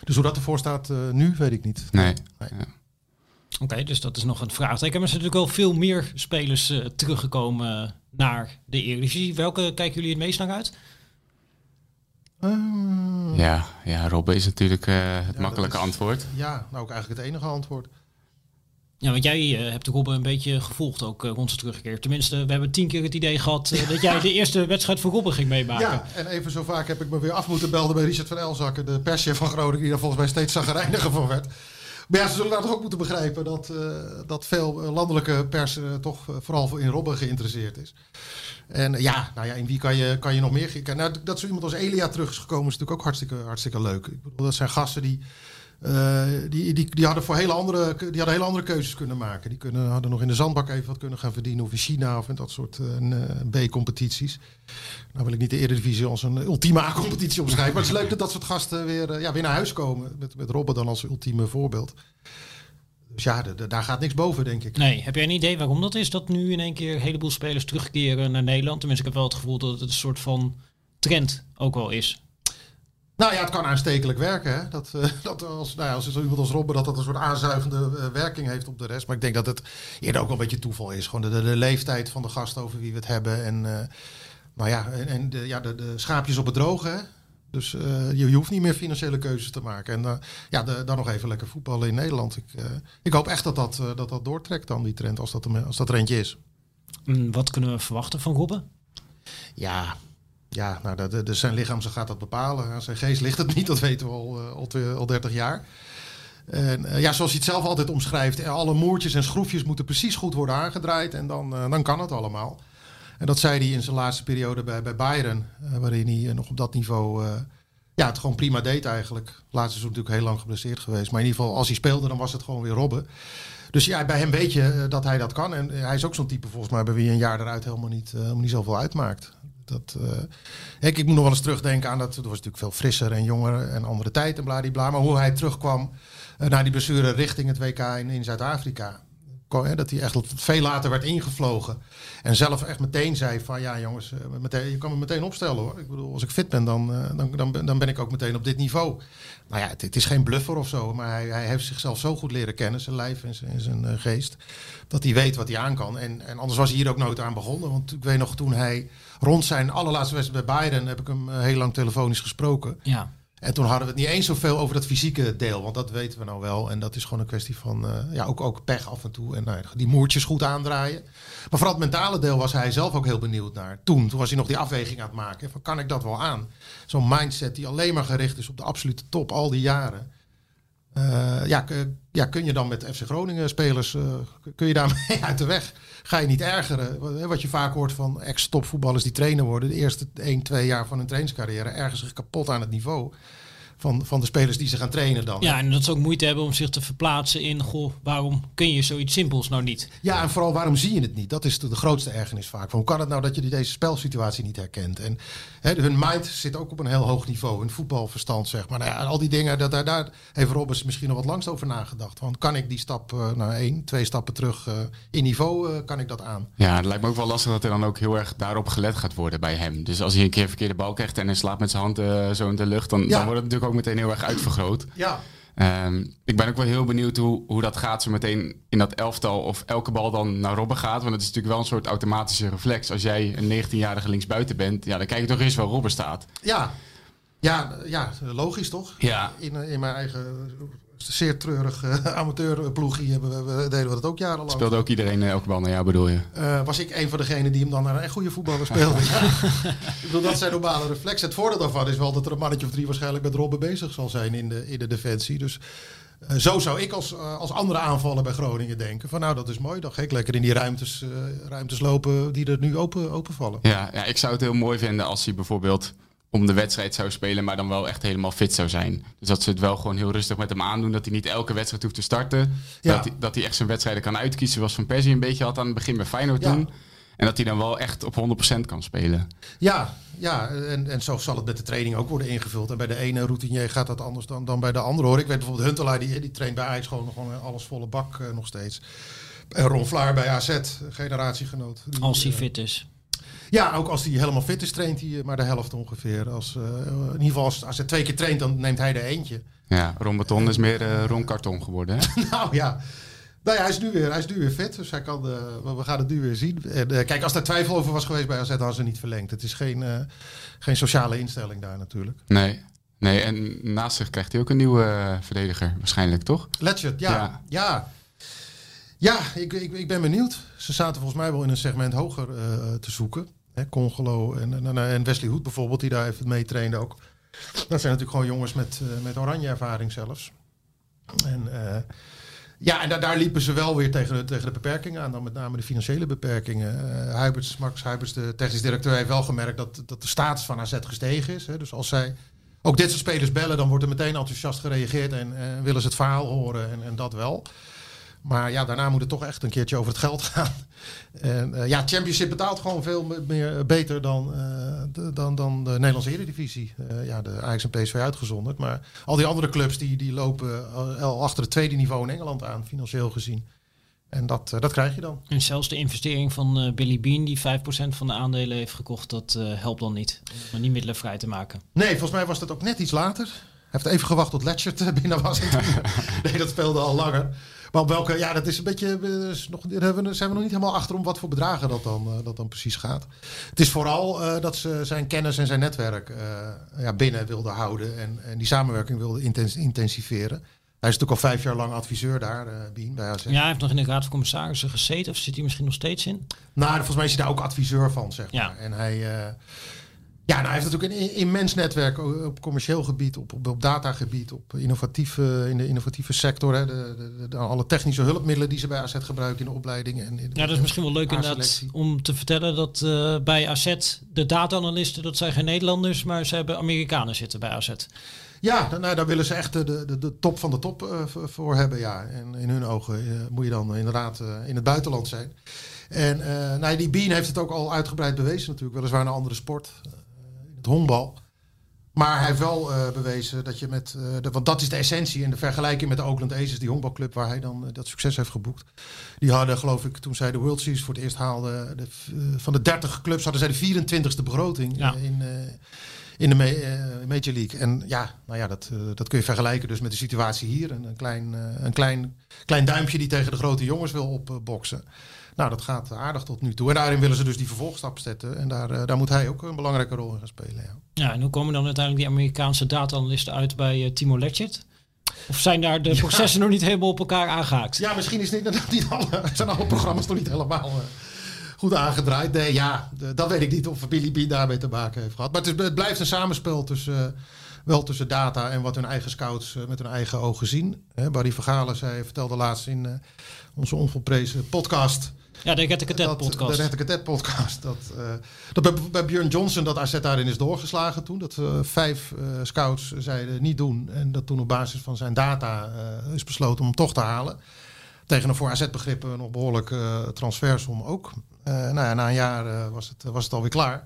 Dus hoe dat ervoor staat eh, nu, weet ik niet. Nee. Nee. Ja. Oké, dus dat is nog een vraagteken. Maar er zijn natuurlijk wel veel meer spelers teruggekomen naar de Eredivisie. Welke kijken jullie het meest naar uit? Eh, Ja, ja, Robben is natuurlijk eh, het makkelijke is- antwoord. Ja, nou ook eigenlijk het enige antwoord. Ja, want jij uh, hebt Robben een beetje gevolgd ook uh, rond zijn terugkeer. Tenminste, we hebben tien keer het idee gehad uh, dat jij de eerste wedstrijd voor Robben ging meemaken. Ja, en even zo vaak heb ik me weer af moeten belden bij Richard van Elzakken, de perschef van Groningen, die daar volgens mij steeds zagrijniger van werd. Maar ja, ze zullen toch ook moeten begrijpen dat, dat veel landelijke pers toch vooral in Robben geïnteresseerd is. En ja, nou ja, in wie kan je, kan je nog meer... Nou, dat zo iemand als Elia terug is gekomen is natuurlijk ook hartstikke, hartstikke leuk. Ik bedoel, dat zijn gasten die uh, die, die, hadden voor hele andere, die hadden hele andere keuzes kunnen maken. Die kunnen, hadden nog in de zandbak even wat kunnen gaan verdienen. Of in China of in dat soort uh, B-competities. Nou wil ik niet de Eredivisie als een ultieme A-competitie omschrijven. maar het is leuk dat dat soort gasten weer, ja, weer naar huis komen. Met, met Robben dan als ultieme voorbeeld. Dus ja, daar gaat niks boven, denk ik. Nee, heb jij een idee waarom dat is? Dat nu in één keer een heleboel spelers terugkeren naar Nederland? Tenminste, ik heb wel het gevoel dat het een soort van trend ook wel is. Nou ja, het kan aanstekelijk werken. Hè? Dat, uh, dat als, nou ja, als iemand als Robben dat dat een soort aanzuigende uh, werking heeft op de rest. Maar ik denk dat het eerder ook wel een beetje toeval is. Gewoon de, de, de leeftijd van de gast over wie we het hebben. En, uh, nou ja, en, en de, ja, de, de schaapjes op het droge. Hè? Dus je, je, hoeft niet meer financiële keuzes te maken. En ja, de, dan nog even lekker voetballen in Nederland. Ik, ik hoop echt dat dat, dat dat doortrekt dan, die trend, als dat, als dat er eentje is. Mm, wat kunnen we verwachten van Robben? Ja, ja, nou, de, de, zijn lichaam gaat dat bepalen. Zijn geest ligt het niet, dat weten we al, uh, al, al 30 jaar. En, uh, ja, zoals hij het zelf altijd omschrijft, alle moertjes en schroefjes moeten precies goed worden aangedraaid en dan, dan kan het allemaal. En dat zei hij in zijn laatste periode bij, bij Bayern, waarin hij nog op dat niveau ja, het gewoon prima deed eigenlijk. Laatste is natuurlijk heel lang geblesseerd geweest, maar in ieder geval als hij speelde, dan was het gewoon weer Robben. Dus ja, bij hem weet je dat hij dat kan. En hij is ook zo'n type volgens mij bij wie een jaar eruit helemaal niet, helemaal niet zoveel uitmaakt. Dat, uh, ik, ik moet nog wel eens terugdenken aan dat. Het was natuurlijk veel frisser en jonger en andere tijd en bladibla. Maar hoe hij terugkwam uh, naar die blessure richting het WK in, in Zuid-Afrika. Dat hij echt veel later werd ingevlogen. En zelf echt meteen zei van ja jongens, eh, je kan me meteen opstellen hoor. Ik bedoel, als ik fit ben, dan, dan, dan, ben ik ook meteen op dit niveau. Nou ja, het, is geen bluffer of zo, maar hij, hij heeft zichzelf zo goed leren kennen, zijn lijf en zijn, zijn geest, dat hij weet wat hij aan kan. En, en anders was hij hier ook nooit aan begonnen. Want ik weet nog toen hij rond zijn allerlaatste wedstrijd bij Bayern heb ik hem heel lang telefonisch gesproken. Ja. En toen hadden we het niet eens zoveel over dat fysieke deel, want dat weten we nou wel. En dat is gewoon een kwestie van uh, ja, ook, ook pech af en toe. En nou, die moertjes goed aandraaien. Maar vooral het mentale deel was hij zelf ook heel benieuwd naar. Toen, toen was hij nog die afweging aan het maken. Van kan ik dat wel aan? Zo'n mindset die alleen maar gericht is op de absolute top al die jaren. Uh, ja, ja, kun je dan met FC Groningen spelers, kun je daarmee uit de weg? Ga je niet ergeren? Wat je vaak hoort van ex-topvoetballers die trainer worden, de eerste 1, 2 jaar van hun trainingscarrière, ergens zich kapot aan het niveau van, van de spelers die ze gaan trainen dan. Ja, en dat ze ook moeite hebben om zich te verplaatsen in, goh, waarom kun je zoiets simpels nou niet? Ja, en vooral waarom zie je het niet? Dat is de, de grootste ergernis vaak. Van, hoe kan het nou dat je deze spelsituatie niet herkent? En hè, hun mind zit ook op een heel hoog niveau, hun voetbalverstand zeg maar. Nou ja, al die dingen, dat, daar, daar heeft Robbers misschien nog wat langst over nagedacht. Want kan ik die stap uh, naar één, twee stappen terug uh, in niveau, uh, kan ik dat aan? Ja, het lijkt me ook wel lastig dat er dan ook heel erg daarop gelet gaat worden bij hem. Dus als hij een keer een verkeerde bal krijgt en hij slaat met zijn hand zo in de lucht, dan, ja. dan wordt het natuurlijk ook meteen heel erg uitvergroot. Ja. Um, ik ben ook wel heel benieuwd hoe, hoe dat gaat zo meteen in dat elftal. Of elke bal dan naar Robben gaat. Want het is natuurlijk wel een soort automatische reflex. Als jij een 19-jarige linksbuiten bent, ja, dan kijk je toch eens waar Robben staat. Ja, ja, ja logisch toch? Ja. In, in mijn eigen zeer treurig uh, amateurploegie hebben we, deden we dat ook jarenlang. Speelde ook iedereen elke bal naar jou, bedoel je? Uh, was ik een van degenen die hem dan naar een echt goede voetballer speelde. ja. Ik bedoel, dat zijn normale reflexen. Het voordeel daarvan is wel dat er een mannetje of drie waarschijnlijk met Robben bezig zal zijn in de, in de defensie. Dus uh, zo zou ik als, als andere aanvallen bij Groningen denken. Van nou, dat is mooi. Dan ga ik lekker in die ruimtes, ruimtes lopen die er nu open, openvallen. Ja, ja, ik zou het heel mooi vinden als hij bijvoorbeeld om de wedstrijd zou spelen, maar dan wel echt helemaal fit zou zijn. Dus dat ze het wel gewoon heel rustig met hem aandoen. Dat hij niet elke wedstrijd hoeft te starten. Ja. Dat, hij, dat hij echt zijn wedstrijden kan uitkiezen. Zoals Van Persie een beetje had aan het begin bij Feyenoord ja. toen. En dat hij dan wel echt op 100% kan spelen. Ja, ja en, en zo zal het met de training ook worden ingevuld. En bij de ene routinier gaat dat anders dan, dan bij de andere. Hoor. Ik weet bijvoorbeeld Huntelaar, die, die traint bij Ajax gewoon, gewoon alles volle bak uh, nog steeds. En Ron Vlaar bij AZ, generatiegenoot. Die, Als hij uh, fit is. Ja, ook als hij helemaal fit is, traint hij maar de helft ongeveer. Als, uh, in ieder geval, als, als hij twee keer traint, dan neemt hij er eentje. Ja, Ron Beton is meer uh, Ron Karton geworden, hè? nou ja. Nou ja, hij is nu weer, hij is nu weer fit, dus hij kan, uh, we gaan het nu weer zien. En, kijk, als daar twijfel over was geweest bij AZ, hadden ze niet verlengd. Het is geen, geen sociale instelling daar natuurlijk. Nee. Nee, en naast zich krijgt hij ook een nieuwe verdediger, waarschijnlijk, toch? Letchert, ja. ja. ja. Ja, ik, ik, ik ben benieuwd. Ze zaten volgens mij wel in een segment hoger uh, te zoeken. Hè, Congolo en, en, Wesley Hoed bijvoorbeeld, die daar even mee trainde ook. Dat zijn natuurlijk gewoon jongens met, uh, met oranje ervaring zelfs. En uh, ja, en daar, daar, liepen ze wel weer tegen de, tegen de beperkingen aan. Dan met name de financiële beperkingen. Uh, Huiberts, Max Huiberts, de technisch directeur, heeft wel gemerkt dat, dat de status van AZ gestegen is. Hè. Dus als zij ook dit soort spelers bellen, dan wordt er meteen enthousiast gereageerd en, en willen ze het verhaal horen en, en dat wel. Maar ja, daarna moet het toch echt een keertje over het geld gaan. En uh, ja, Championship betaalt gewoon veel meer beter dan, uh, de, dan, dan de Nederlandse Eredivisie. Uh, ja, de Ajax en PSV uitgezonderd. Maar al die andere clubs die, die lopen al achter het tweede niveau in Engeland aan, financieel gezien. En dat, dat krijg je dan. En zelfs de investering van Billy Bean, die 5% van de aandelen heeft gekocht, dat helpt dan niet. Om die middelen vrij te maken. Nee, volgens mij was dat ook net iets later. Hij heeft even gewacht tot Letchert binnen was. nee, dat speelde al langer. Maar op welke, ja, dat is een beetje, is nog, daar zijn we nog niet helemaal achter om wat voor bedragen dat dan, uh, dat dan precies gaat. Het is vooral uh, dat ze zijn kennis en zijn netwerk uh, ja, binnen wilden houden en, en die samenwerking wilden intens, intensiveren. Hij is natuurlijk al vijf jaar lang adviseur daar, uh, Bien, bij AZ. Ja, hij heeft nog in de Raad van Commissarissen gezeten. Of zit hij misschien nog steeds in? Nou, volgens mij is hij daar ook adviseur van, zeg maar. Ja. En hij... Ja, nou, hij heeft natuurlijk een immens netwerk op commercieel gebied, op, op, op datagebied, op innovatieve, in de innovatieve sector. Hè, de, de, de, alle technische hulpmiddelen die ze bij AZ gebruiken in de opleiding. En in ja, dat is misschien wel leuk inderdaad om te vertellen dat uh, bij AZ de data-analysten, dat zijn geen Nederlanders, maar ze hebben Amerikanen zitten bij AZ. Ja, nou, daar willen ze echt de, de, de top van de top uh, voor hebben. Ja. En in hun ogen uh, moet je dan inderdaad in het buitenland zijn. En nou, die Bean heeft het ook al uitgebreid bewezen natuurlijk, weliswaar een andere sport het honkbal. Maar hij heeft wel uh, bewezen dat je met. Uh, de, want dat is de essentie in de vergelijking met de Oakland Aces, die honkbalclub waar hij dan uh, dat succes heeft geboekt. Die hadden, geloof ik, toen zij de World Series voor het eerst haalden. De, van de 30 clubs hadden zij de 24ste begroting ja. in, in de Major League. En ja, nou ja, dat, dat kun je vergelijken dus met de situatie hier. Een, een klein, een klein, klein duimpje die tegen de grote jongens wil opboksen. Nou, dat gaat aardig tot nu toe. En daarin willen ze dus die vervolgstap zetten. En daar, uh, daar moet hij ook een belangrijke rol in gaan spelen. Ja, ja en hoe komen dan uiteindelijk die Amerikaanse data-analysten uit bij uh, Timo Letchert? Of zijn daar de processen ja. nog niet helemaal op elkaar aangehaakt? Ja, misschien is niet, niet alle, zijn alle programma's nog niet helemaal uh, goed aangedraaid. Nee, ja, dat weet ik niet of Billy B daarmee te maken heeft gehad. Maar het, is, het blijft een samenspel tussen wel tussen data en wat hun eigen scouts uh, met hun eigen ogen zien. Hè, Barry Vergalen zei, vertelde laatst in uh, onze onvolprezen podcast. Ja, de Cadet podcast. De Cadet podcast. Dat, uh, dat bij, bij Björn Johnson dat AZ daarin is doorgeslagen toen. Dat vijf scouts zeiden niet doen. En dat toen op basis van zijn data is besloten om hem toch te halen. Tegen een voor AZ-begrippen nog behoorlijk transfersom ook. nou ja, na een jaar was, het, was het alweer klaar.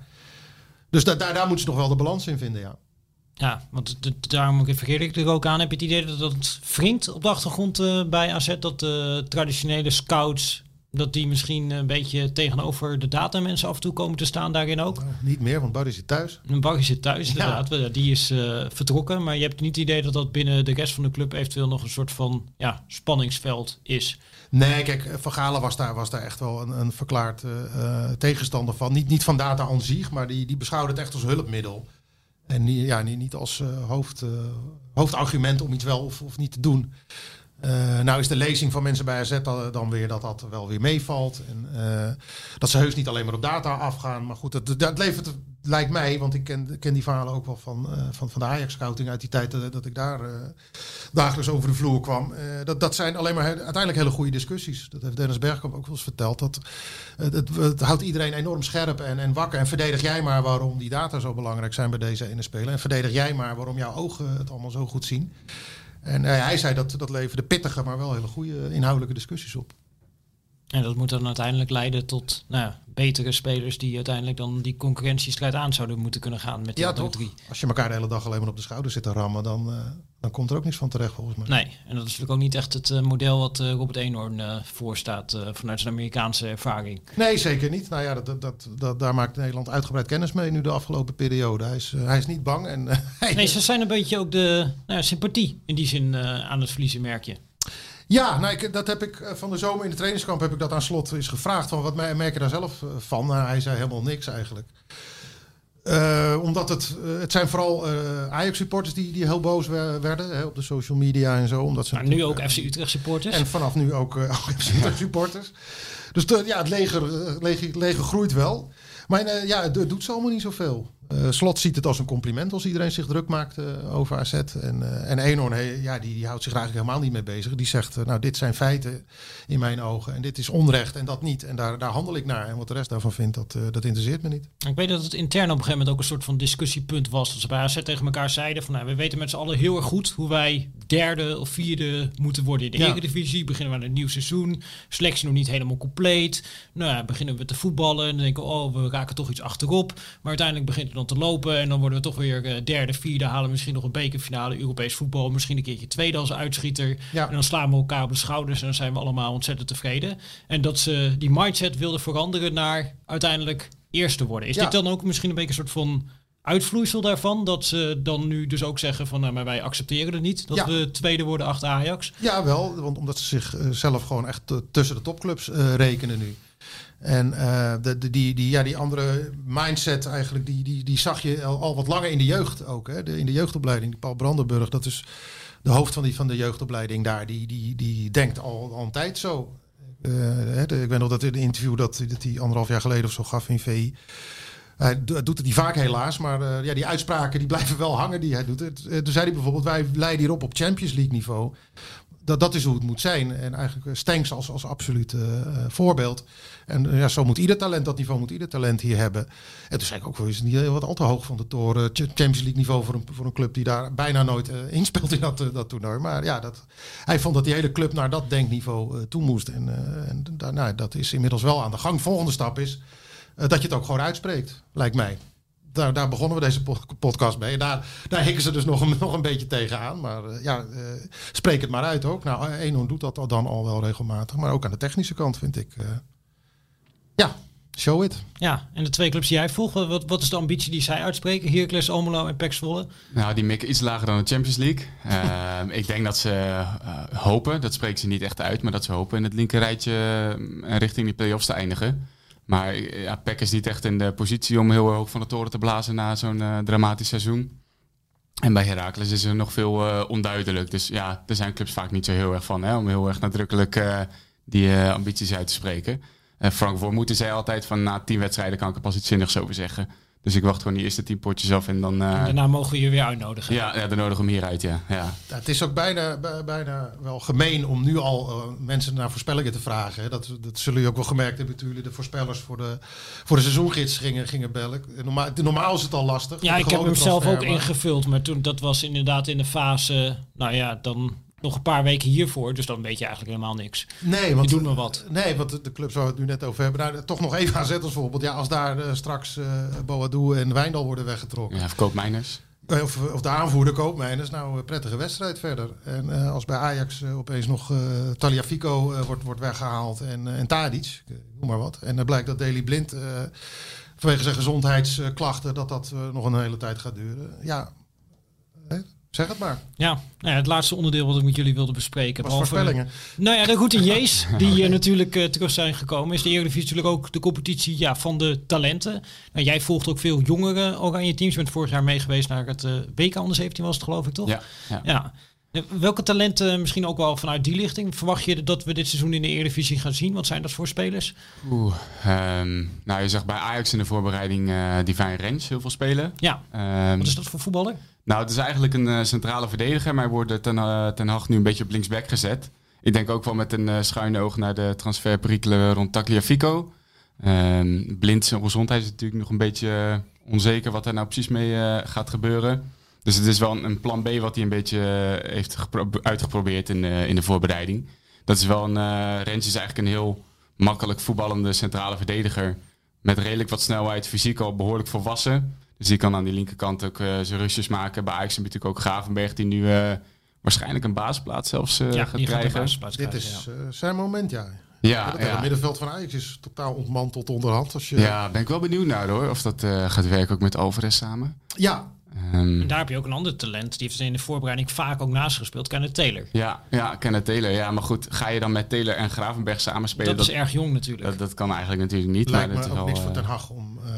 Dus da daar, daar moeten ze nog wel de balans in vinden, ja. Ja, want daarom verkeer ik er ook aan. Heb je het idee dat het wringt op de achtergrond uh, bij AZ? Dat de traditionele scouts, dat die misschien een beetje tegenover de datamensen af en toe komen te staan daarin ook? Nou, niet meer, want Barry zit thuis. En Barry zit thuis, inderdaad. Ja. Die is uh, vertrokken. Maar je hebt niet het idee dat dat binnen de rest van de club eventueel nog een soort van ja, spanningsveld is. Nee, kijk, Van Galen was daar, was daar echt wel een, een verklaard uh, tegenstander van. Niet, niet van data aan zich, maar die, die beschouwde het echt als hulpmiddel. En niet, ja, niet, niet als uh, hoofd, hoofdargument om iets wel of, of niet te doen. Uh, nou is de lezing van mensen bij AZ dan weer dat dat wel weer meevalt. En dat ze heus niet alleen maar op data afgaan. Maar goed, dat, levert, lijkt mij, want ik ken, ken die verhalen ook wel van, van, van de Ajax-scouting uit die tijd dat ik daar dagelijks over de vloer kwam. dat, dat zijn alleen maar uiteindelijk hele goede discussies. Dat heeft Dennis Bergkamp ook wel eens verteld. Dat, het, houdt iedereen enorm scherp en, en wakker. En verdedig jij maar waarom die data zo belangrijk zijn bij deze ene speler. En verdedig jij maar waarom jouw ogen het allemaal zo goed zien. En uh, hij zei dat dat leverde pittige, maar wel hele goede inhoudelijke discussies op. En dat moet dan uiteindelijk leiden tot nou betere spelers die uiteindelijk dan die concurrentiestrijd aan zouden moeten kunnen gaan met die ja, toch? drie. Als je elkaar de hele dag alleen maar op de schouder zit te rammen, dan, uh, dan komt er ook niks van terecht volgens mij. Nee, en dat is natuurlijk ook niet echt het uh, model wat uh, Robert Eenhoorn voorstaat vanuit zijn Amerikaanse ervaring. Nee, zeker niet. Nou ja, dat, dat, dat, daar maakt Nederland uitgebreid kennis mee nu de afgelopen periode. Hij is, hij is niet bang. En, nee, ze zijn een beetje ook de nou ja, sympathie in die zin aan het verliezen, merk je. Ja, nou, ik, dat heb ik van de zomer in de trainingskamp heb ik dat aan slot is gevraagd. Van wat merk je daar zelf van? Nou, hij zei helemaal niks eigenlijk. Eh, omdat het, eh, het zijn vooral eh, Ajax-supporters die, die heel boos wer- werden hè, op de social media en zo. Omdat ze Maar nu ook FC Utrecht supporters. En vanaf nu ook eh, FC supporters. Dus de- ja, het leger, eh, leger, leger groeit wel. Maar eh, ja, het, het doet ze allemaal niet zoveel. Eh Slot ziet het als een compliment als iedereen zich druk maakt eh, over AZ. En, eh en ja, die, die houdt zich eigenlijk helemaal niet mee bezig. Die zegt, nou dit zijn feiten in mijn ogen. En dit is onrecht en dat niet. En daar, daar handel ik naar. En wat de rest daarvan vindt, dat, dat interesseert me niet. Ik weet dat het intern op een gegeven moment ook een soort van discussiepunt was. Dat ze bij AZ tegen elkaar zeiden van nou, we weten met z'n allen heel erg goed hoe wij derde of vierde moeten worden in de Ja. Eredivisie. Beginnen we aan een nieuw seizoen. Selectie nog niet helemaal compleet. Nou ja, beginnen we te voetballen en dan denken we, oh, we raken toch iets achterop. Maar uiteindelijk begint het dan te lopen en dan worden we toch weer eh, derde, vierde, halen misschien nog een bekerfinale, Europees voetbal, misschien een keertje tweede als uitschieter. Ja. En dan slaan we elkaar op de schouders en dan zijn we allemaal ontzettend tevreden. En dat ze die mindset wilden veranderen naar uiteindelijk eerste worden. Is Ja. dit dan ook misschien een beetje een soort van uitvloeisel daarvan? Dat ze dan nu dus ook zeggen van nou, maar wij accepteren het niet dat Ja. we tweede worden achter Ajax. Ja, wel, want omdat ze zichzelf zelf gewoon echt eh, tussen de topclubs eh, rekenen nu. En eh, de, de, die, die, ja, die andere mindset eigenlijk, die, die, die zag je al, al wat langer in de jeugd ook. Hè? De, in de jeugdopleiding, Paul Brandenburg, dat is de hoofd van, die, van de jeugdopleiding daar. Die, die, die denkt al, al een tijd zo. Eh, hè, de- ik weet nog dat in een interview dat, dat hij anderhalf jaar geleden of zo gaf in VI. Hij do- doet het niet vaak helaas, maar eh, ja, die uitspraken die blijven wel hangen die hij doet. Eh, toen zei hij bijvoorbeeld, wij leiden hierop op Champions League niveau. Dat, dat is hoe het moet zijn. En eigenlijk eh, Stenks als, als absoluut voorbeeld. En ja, zo moet ieder talent, dat niveau moet ieder talent hier hebben. En toen zei ik ook, is niet heel wat al te hoog van de toren. Ch- Champions League niveau voor een, voor een club die daar bijna nooit inspeelt in dat, dat toernooi. Maar ja, dat, hij vond dat die hele club naar dat denkniveau toe moest. En, en nou, dat is inmiddels wel aan de gang. Volgende stap is dat je het ook gewoon uitspreekt, lijkt mij. Daar, daar begonnen we deze po- podcast mee. En daar, daar hikken ze dus nog een, nog een beetje tegenaan. Maar eh, ja, eh, spreek het maar uit ook. Nou, Eenhoorn doet dat al dan al wel regelmatig. Maar ook aan de technische kant vind ik... eh, ja, show it. Ja, en de twee clubs die jij volgt, wat, wat is de ambitie die zij uitspreken? Heracles, Almelo en PEC Zwolle. Nou, die mikken iets lager dan de Champions League. Ehm, ik denk dat ze eh, hopen, dat spreken ze niet echt uit, maar dat ze hopen in het linkerrijtje eh, richting die play-offs te eindigen. Maar eh, ja, PEC is niet echt in de positie om heel hoog van de toren te blazen na zo'n eh, dramatisch seizoen. En bij Heracles is er nog veel eh, onduidelijk. Dus ja, er zijn clubs vaak niet zo heel erg van om heel erg nadrukkelijk die ambities uit te spreken. Eh, Frank Voormoeten zei altijd van na tien wedstrijden kan ik er pas iets zinnigs over zeggen. Dus ik wacht gewoon die eerste tien potjes af en dan... eh, En daarna mogen we je weer uitnodigen. ja, ja, dan nodig hem hieruit, ja. ja. Ja, het is ook bijna, bij- bijna wel gemeen om nu al eh, mensen naar voorspellingen te vragen. hè. Dat, dat zullen jullie ook wel gemerkt hebben toen jullie de voorspellers voor de, voor de seizoengids gingen, gingen bellen. Normaal, normaal is het al lastig. Ja, ik heb hem zelf ook ingevuld, maar toen dat was inderdaad in de fase, nou ja, dan nog een paar weken hiervoor, dus dan weet je eigenlijk helemaal niks. Nee, want, Je doet maar wat. Nee, want de- clubs waar we het nu net over hebben. Nou, toch nog even AZ als voorbeeld. Ja, als daar eh, straks eh Boadou en Wijndal worden weggetrokken. ja verkoop mijners. Eh, Of, of de aanvoerder Koopmeiners. Nou, een prettige wedstrijd verder. En eh, als bij Ajax eh, opeens nog eh Taliafico eh, wordt, wordt weggehaald en, eh, en Tadic, eh, noem maar wat. En dan blijkt dat Daily Blind eh, vanwege zijn gezondheidsklachten dat dat eh, nog een hele tijd gaat duren. Ja, zeg het maar. Ja, nou ja, het laatste onderdeel wat ik met jullie wilde bespreken. Was behalve- voorspellingen. Nou ja, de routiniers die eh, natuurlijk eh, terug zijn gekomen. Is de Eredivisie natuurlijk ook de competitie ja, van de talenten. Nou, jij volgt ook veel jongere oranje teams. Je bent vorig jaar mee geweest naar het eh WK onder 17 was het geloof ik toch? Ja, ja. Ja. Welke talenten, misschien ook wel vanuit die lichting, verwacht je dat we dit seizoen in de Eredivisie gaan zien? Wat zijn dat voor spelers? Oeh, ehm, nou, je zag bij Ajax in de voorbereiding eh Divine Rens heel veel spelen. Ja, Ehm, wat is dat voor voetballer? Nou, het is eigenlijk een eh, centrale verdediger, maar wordt ten, eh, ten Hag nu een beetje op linksback gezet. Ik denk ook wel met een eh, schuine oog naar de transferperikelen rond Tagliafico. Ehm blind zijn gezondheid is natuurlijk nog een beetje onzeker wat er nou precies mee gaat gebeuren. Dus het is wel een, plan B wat hij een beetje heeft gepro- uitgeprobeerd in, in de voorbereiding. Dat is wel een. eh Rens is eigenlijk een heel makkelijk voetballende centrale verdediger. Met redelijk wat snelheid, fysiek al behoorlijk volwassen. Dus die kan aan die linkerkant ook eh, zijn rustjes maken. Bij Ajax heb je natuurlijk ook Gravenberg die nu eh, waarschijnlijk een basisplaats zelfs eh, ja, gaat krijgen. Dit is eh, zijn moment, ja. Ja, het ja. middenveld van Ajax is totaal ontmanteld onderhand. Als je, ja, ben ik wel benieuwd naar hoor. Of dat eh, gaat werken ook met Alvarez samen. ja, Ehm, En daar heb je ook een ander talent. Die heeft er in de voorbereiding vaak ook naast gespeeld. Kenneth Taylor. ja, ja, Kenneth Taylor. Ja, maar goed, ga je dan met Taylor en Gravenberg samen spelen? Dat is erg jong natuurlijk. dat, dat kan eigenlijk natuurlijk niet. lijkt maar dat me is ook wel, niks voor Ten Hag om... eh,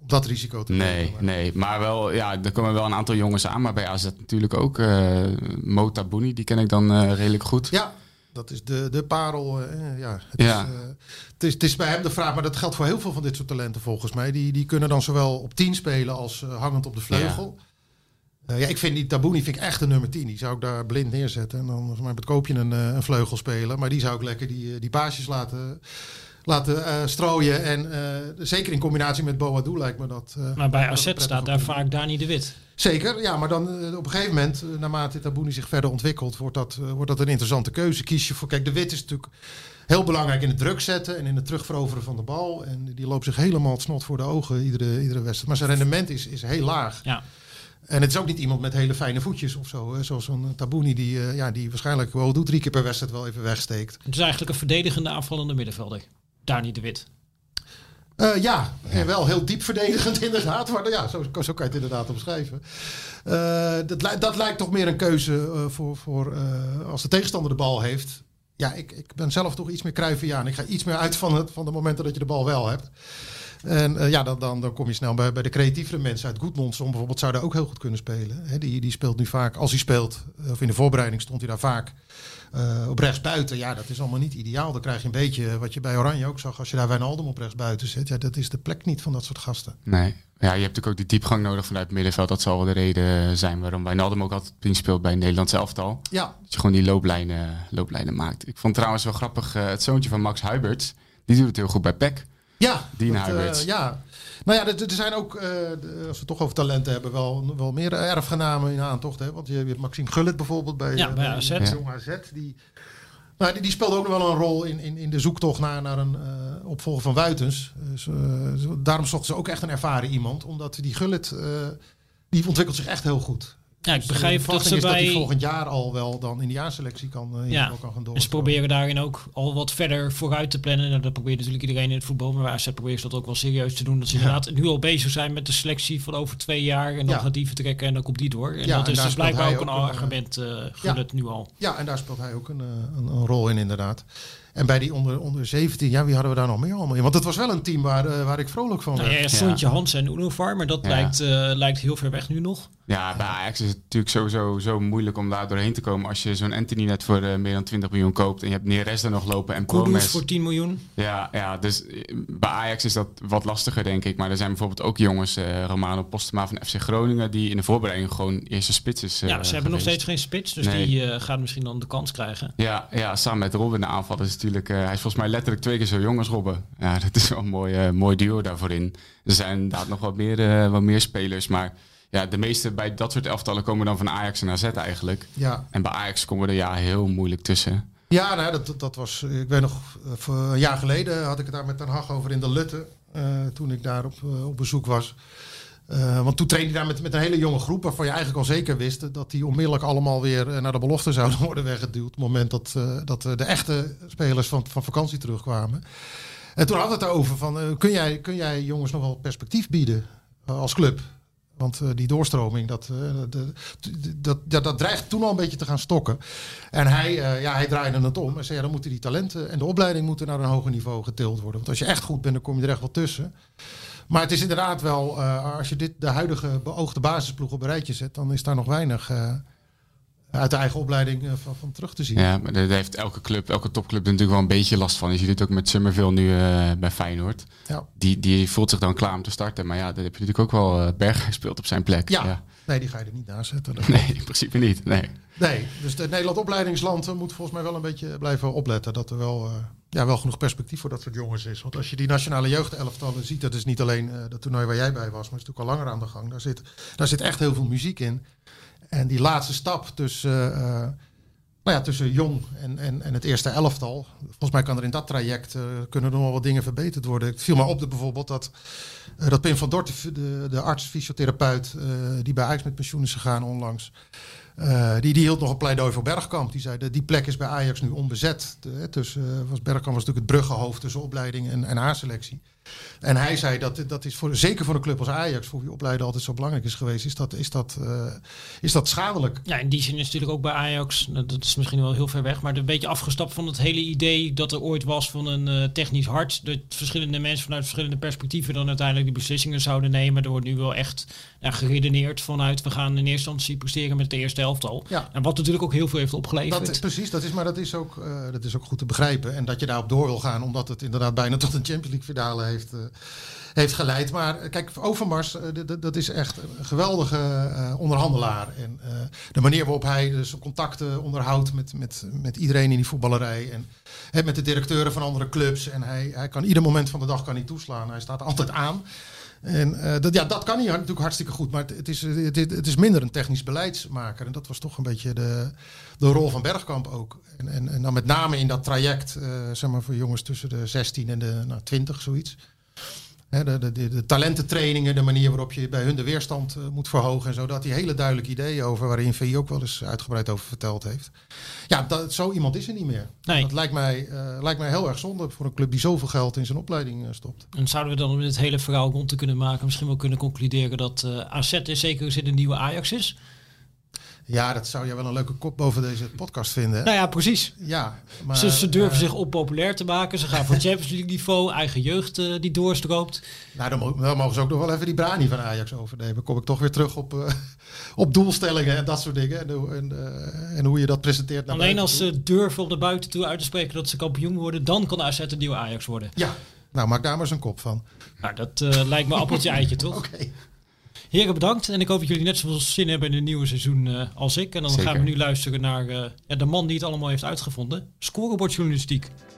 om dat risico te Nee, nemen. Maar- nee. Maar wel, ja, er komen wel een aantal jongens aan. Maar bij AZ natuurlijk ook. eh Mo Tabouni, die ken ik dan eh, redelijk goed. Ja, dat is de, de parel. eh, ja, het, Ja. Is, het, is, het is bij hem de vraag, maar dat geldt voor heel veel van dit soort talenten volgens mij. Die, die kunnen dan zowel op 10 spelen als hangend op de vleugel. Ja. ja, ik vind die Tabouni vind ik echt een nummer 10. Die zou ik daar blind neerzetten. En dan volgens mij met koopje een, een vleugel spelen. Maar die zou ik lekker die, die paasjes laten, laten eh, strooien. En eh, zeker in combinatie met Boadu lijkt me dat. eh, Maar bij AZ prettig staat daar vaak Dani de Wit. Zeker, ja, maar dan op een gegeven moment, naarmate Tabouni zich verder ontwikkelt, wordt dat, wordt dat een interessante keuze. Kies je voor, kijk, de wit is natuurlijk heel belangrijk in het druk zetten en in het terugveroveren van de bal. En die loopt zich helemaal het snot voor de ogen iedere, iedere wedstrijd. Maar zijn rendement is, is heel laag. Ja. En het is ook niet iemand met hele fijne voetjes of zo. Hè? Zoals een Tabouni die, ja, die waarschijnlijk wel doet drie keer per wedstrijd wel even wegsteekt. Het is eigenlijk een verdedigende aanvallende middenvelder. Dani de Wit. Eh, ja, en wel heel diep verdedigend inderdaad. Maar ja, zo, zo kan je het inderdaad omschrijven. Eh, dat, dat lijkt toch meer een keuze eh, voor, voor als de tegenstander de bal heeft. Ja, ik, ik ben zelf toch iets meer Cruyffiaan. Ik ga iets meer uit van, het, van de momenten dat je de bal wel hebt. En ja, dan, dan, dan kom je snel bij, bij de creatievere mensen uit Goedmondson bijvoorbeeld. Zou daar ook heel goed kunnen spelen. Die, die speelt nu vaak, als hij speelt, of in de voorbereiding stond hij daar vaak eh, op rechts buiten. Ja, dat is allemaal niet ideaal. Dan krijg je een beetje wat je bij Oranje ook zag. Als je daar Wijnaldum op rechts buiten zet. Ja, dat is de plek niet van dat soort gasten. Nee. Ja, je hebt natuurlijk ook die diepgang nodig vanuit het middenveld. Dat zal wel de reden zijn waarom Wijnaldum ook altijd op speelt bij Nederlands elftal. Ja, Dat je gewoon die looplijnen, looplijnen maakt. Ik vond trouwens wel grappig, eh, het zoontje van Max Huiberts. Die doet het heel goed bij PEC. Ja. Dean dat, eh, ja. Nou ja, er, er zijn ook, eh, als we het toch over talenten hebben, wel, wel meer erfgenamen in aantocht. Hè? Want je, je hebt Maxime Gullit bijvoorbeeld bij, Ja, eh, bij AZ. Jong AZ. Die, nou, die, die speelde ook nog wel een rol in, in, in de zoektocht naar, naar een eh, opvolger van Wuitens. Dus, zo- daarom zochten ze ook echt een ervaren iemand. Omdat die Gullit, eh, die ontwikkelt zich echt heel goed. Ja, ik Dus de begrijp dat verwachting ze is dat hij bij... volgend jaar al wel dan in de jaarselectie kan, eh, Ja, kan gaan door. En ze proberen daarin ook al wat verder vooruit te plannen. Nou, dat probeert natuurlijk iedereen in het voetbal. Maar bij AZ proberen ze dat ook wel serieus te doen. Dat ze Ja. inderdaad nu al bezig zijn met de selectie van over twee jaar. En dan Ja. gaat die vertrekken en dan komt die door. En Ja, dat en is dus blijkbaar ook een ook een, argument. eh gun het nu al. Ja, en daar speelt hij ook een, eh, een, een rol in inderdaad. En bij die onder, onder 17, ja, wie hadden we daar nog meer allemaal in? Want het was wel een team waar, eh, waar ik vrolijk van Nou werd. ja, Sontje Hans en Unovar. Maar dat Ja. lijkt, eh, lijkt heel ver weg nu nog. Ja, bij Ajax is het natuurlijk sowieso zo moeilijk om daar doorheen te komen. Als je zo'n Anthony net voor eh, meer dan 20 miljoen koopt. En je hebt Neres er nog lopen en Kudus Promes. voor 10 miljoen. Ja, ja, dus eh, bij Ajax is dat wat lastiger, denk ik. Maar er zijn bijvoorbeeld ook jongens, eh, Romano Postema van FC Groningen, die in de voorbereiding gewoon eerste spits is. ja, ze hebben nog steeds geen spits. Dus Nee. die gaat misschien dan de kans krijgen. Ja, ja, samen met Robin de aanval is natuurlijk. hij is volgens mij letterlijk twee keer zo jong als Robben. Ja, dat is wel een mooi, mooi duo daarvoor in. Er zijn inderdaad nog wat meer, wat meer spelers. Maar ja, de meeste bij dat soort elftallen komen dan van Ajax en AZ eigenlijk. Ja, En bij Ajax komen we er ja heel moeilijk tussen. ja nou, dat, dat, was, ik weet nog, eh, een jaar geleden had ik het daar met Den Haag over in de Lutte. eh, toen ik daar op, eh, op bezoek was. Want toen trainde hij daar met, met een hele jonge groep waarvan je eigenlijk al zeker wist dat die onmiddellijk allemaal weer naar de belofte zouden worden weggeduwd. Op het moment dat, dat de echte spelers van, van vakantie terugkwamen. En toen hadden we het over van, kun, jij, kun jij jongens nog wel perspectief bieden als club? Want eh, die doorstroming, dat, eh, dat, dat, dreigt toen al een beetje te gaan stokken. En hij, eh, ja, hij draaide het om en zei, ja, dan moeten die talenten en de opleiding moeten naar een hoger niveau getild worden. Want als je echt goed bent, dan kom je er echt wel tussen. Maar het is inderdaad wel, als je dit, de huidige beoogde basisploeg op een rijtje zet, dan is daar nog weinig uit de eigen opleiding eh, van, van terug te zien. Ja, maar daar heeft elke club, elke topclub er natuurlijk wel een beetje last van. Je ziet het ook met Summerville nu eh, bij Feyenoord. Ja. Die, die voelt zich dan klaar om te starten. Maar ja, dat heb je natuurlijk ook wel uh, Berg gespeeld op zijn plek. Ja. Nee, die ga je er niet naast zetten. Nee, in principe niet. Nee. Nee, dus het Nederland opleidingsland eh, moet volgens mij wel een beetje blijven opletten. Dat er wel, uh, ja, wel genoeg perspectief voor dat soort jongens is. Want als je die nationale jeugdelftallen ziet, dat is niet alleen dat toernooi waar jij bij was, maar is natuurlijk al langer aan de gang. Daar zit, daar zit echt heel veel muziek in. En die laatste stap tussen, uh, nou ja, tussen jong en, en, en het eerste elftal. Volgens mij kan er in dat traject uh, kunnen nog wat dingen verbeterd worden. Het viel me op de, bijvoorbeeld dat, dat Pim van Dort, de, de arts, fysiotherapeut, die bij Ajax met pensioen is gegaan onlangs. Die, die hield nog een pleidooi voor Bergkamp. Die zei, de, die plek is bij Ajax nu onbezet. De, was Bergkamp was natuurlijk het bruggenhoofd tussen opleiding en, en A-selectie. En hij zei dat dat is voor, zeker voor een club als Ajax, voor wie opleiden altijd zo belangrijk is geweest, is dat, is dat, uh, is dat schadelijk. Ja, in die zin is natuurlijk ook bij Ajax, dat is misschien wel heel ver weg, maar een beetje afgestapt van het hele idee dat er ooit was van een uh, technisch hart. Dat verschillende mensen vanuit verschillende perspectieven dan uiteindelijk die beslissingen zouden nemen. Er wordt nu wel echt ja, geredeneerd vanuit we gaan in eerste instantie presteren met de eerste elftal. Ja. En wat natuurlijk ook heel veel heeft opgeleverd. Dat, precies, dat is, maar dat is, ook, uh, dat is ook goed te begrijpen. En dat je daarop door wil gaan, omdat het inderdaad bijna tot een Champions League finale heeft heeft geleid. Maar eh, kijk, Overmars, uh, dat is echt een geweldige onderhandelaar. En de manier waarop hij dus contacten onderhoudt met, met, met iedereen in die voetballerij. En met de directeuren van andere clubs. En hij, hij kan ieder moment van de dag kan hij toeslaan. Hij staat altijd aan. En dat, ja, dat kan hij natuurlijk hartstikke goed. Maar het, is, het, het, is minder een technisch beleidsmaker. En dat was toch een beetje de, de rol van Bergkamp ook. En, en, en dan met name in dat traject, zeg maar voor jongens tussen de 16 en de nou, 20, zoiets de, de, de, talententrainingen, de manier waarop je bij hun de weerstand uh, moet verhogen en zo. Dat die hele duidelijke ideeën over, waarin VI ook wel eens uitgebreid over verteld heeft. Ja, dat, zo iemand is er niet meer. Nee. Dat lijkt mij, uh, lijkt mij heel erg zonde voor een club die zoveel geld in zijn opleiding uh, stopt. En zouden we dan om dit hele verhaal rond te kunnen maken, misschien wel kunnen concluderen dat AZ in zekere zin een nieuwe Ajax is? Ja, dat zou jij wel een leuke kop boven deze podcast vinden. Nou ja, precies. Ja, maar, ze, ze durven uh, zich onpopulair te maken. Ze gaan voor Champions League niveau, eigen jeugd uh, die doorstroomt. Nou, dan, dan, mogen ze ook nog wel even die brani van Ajax overnemen. Kom ik toch weer terug op, uh, op doelstellingen en dat soort dingen. En, en, en hoe je dat presenteert. Naar Alleen als ze durven op de buiten toe uit te spreken dat ze kampioen worden, dan kan AZ een nieuwe Ajax worden. Ja, nou maak daar maar eens een kop van. Nou, dat lijkt me appeltje eitje, toch? Oké. Okay. Heren, bedankt. En ik hoop dat jullie net zoveel zin hebben in het nieuwe seizoen uh, als ik. En dan Zeker. gaan we nu luisteren naar uh, ja, de man die het allemaal heeft uitgevonden. Scorebordjournalistiek.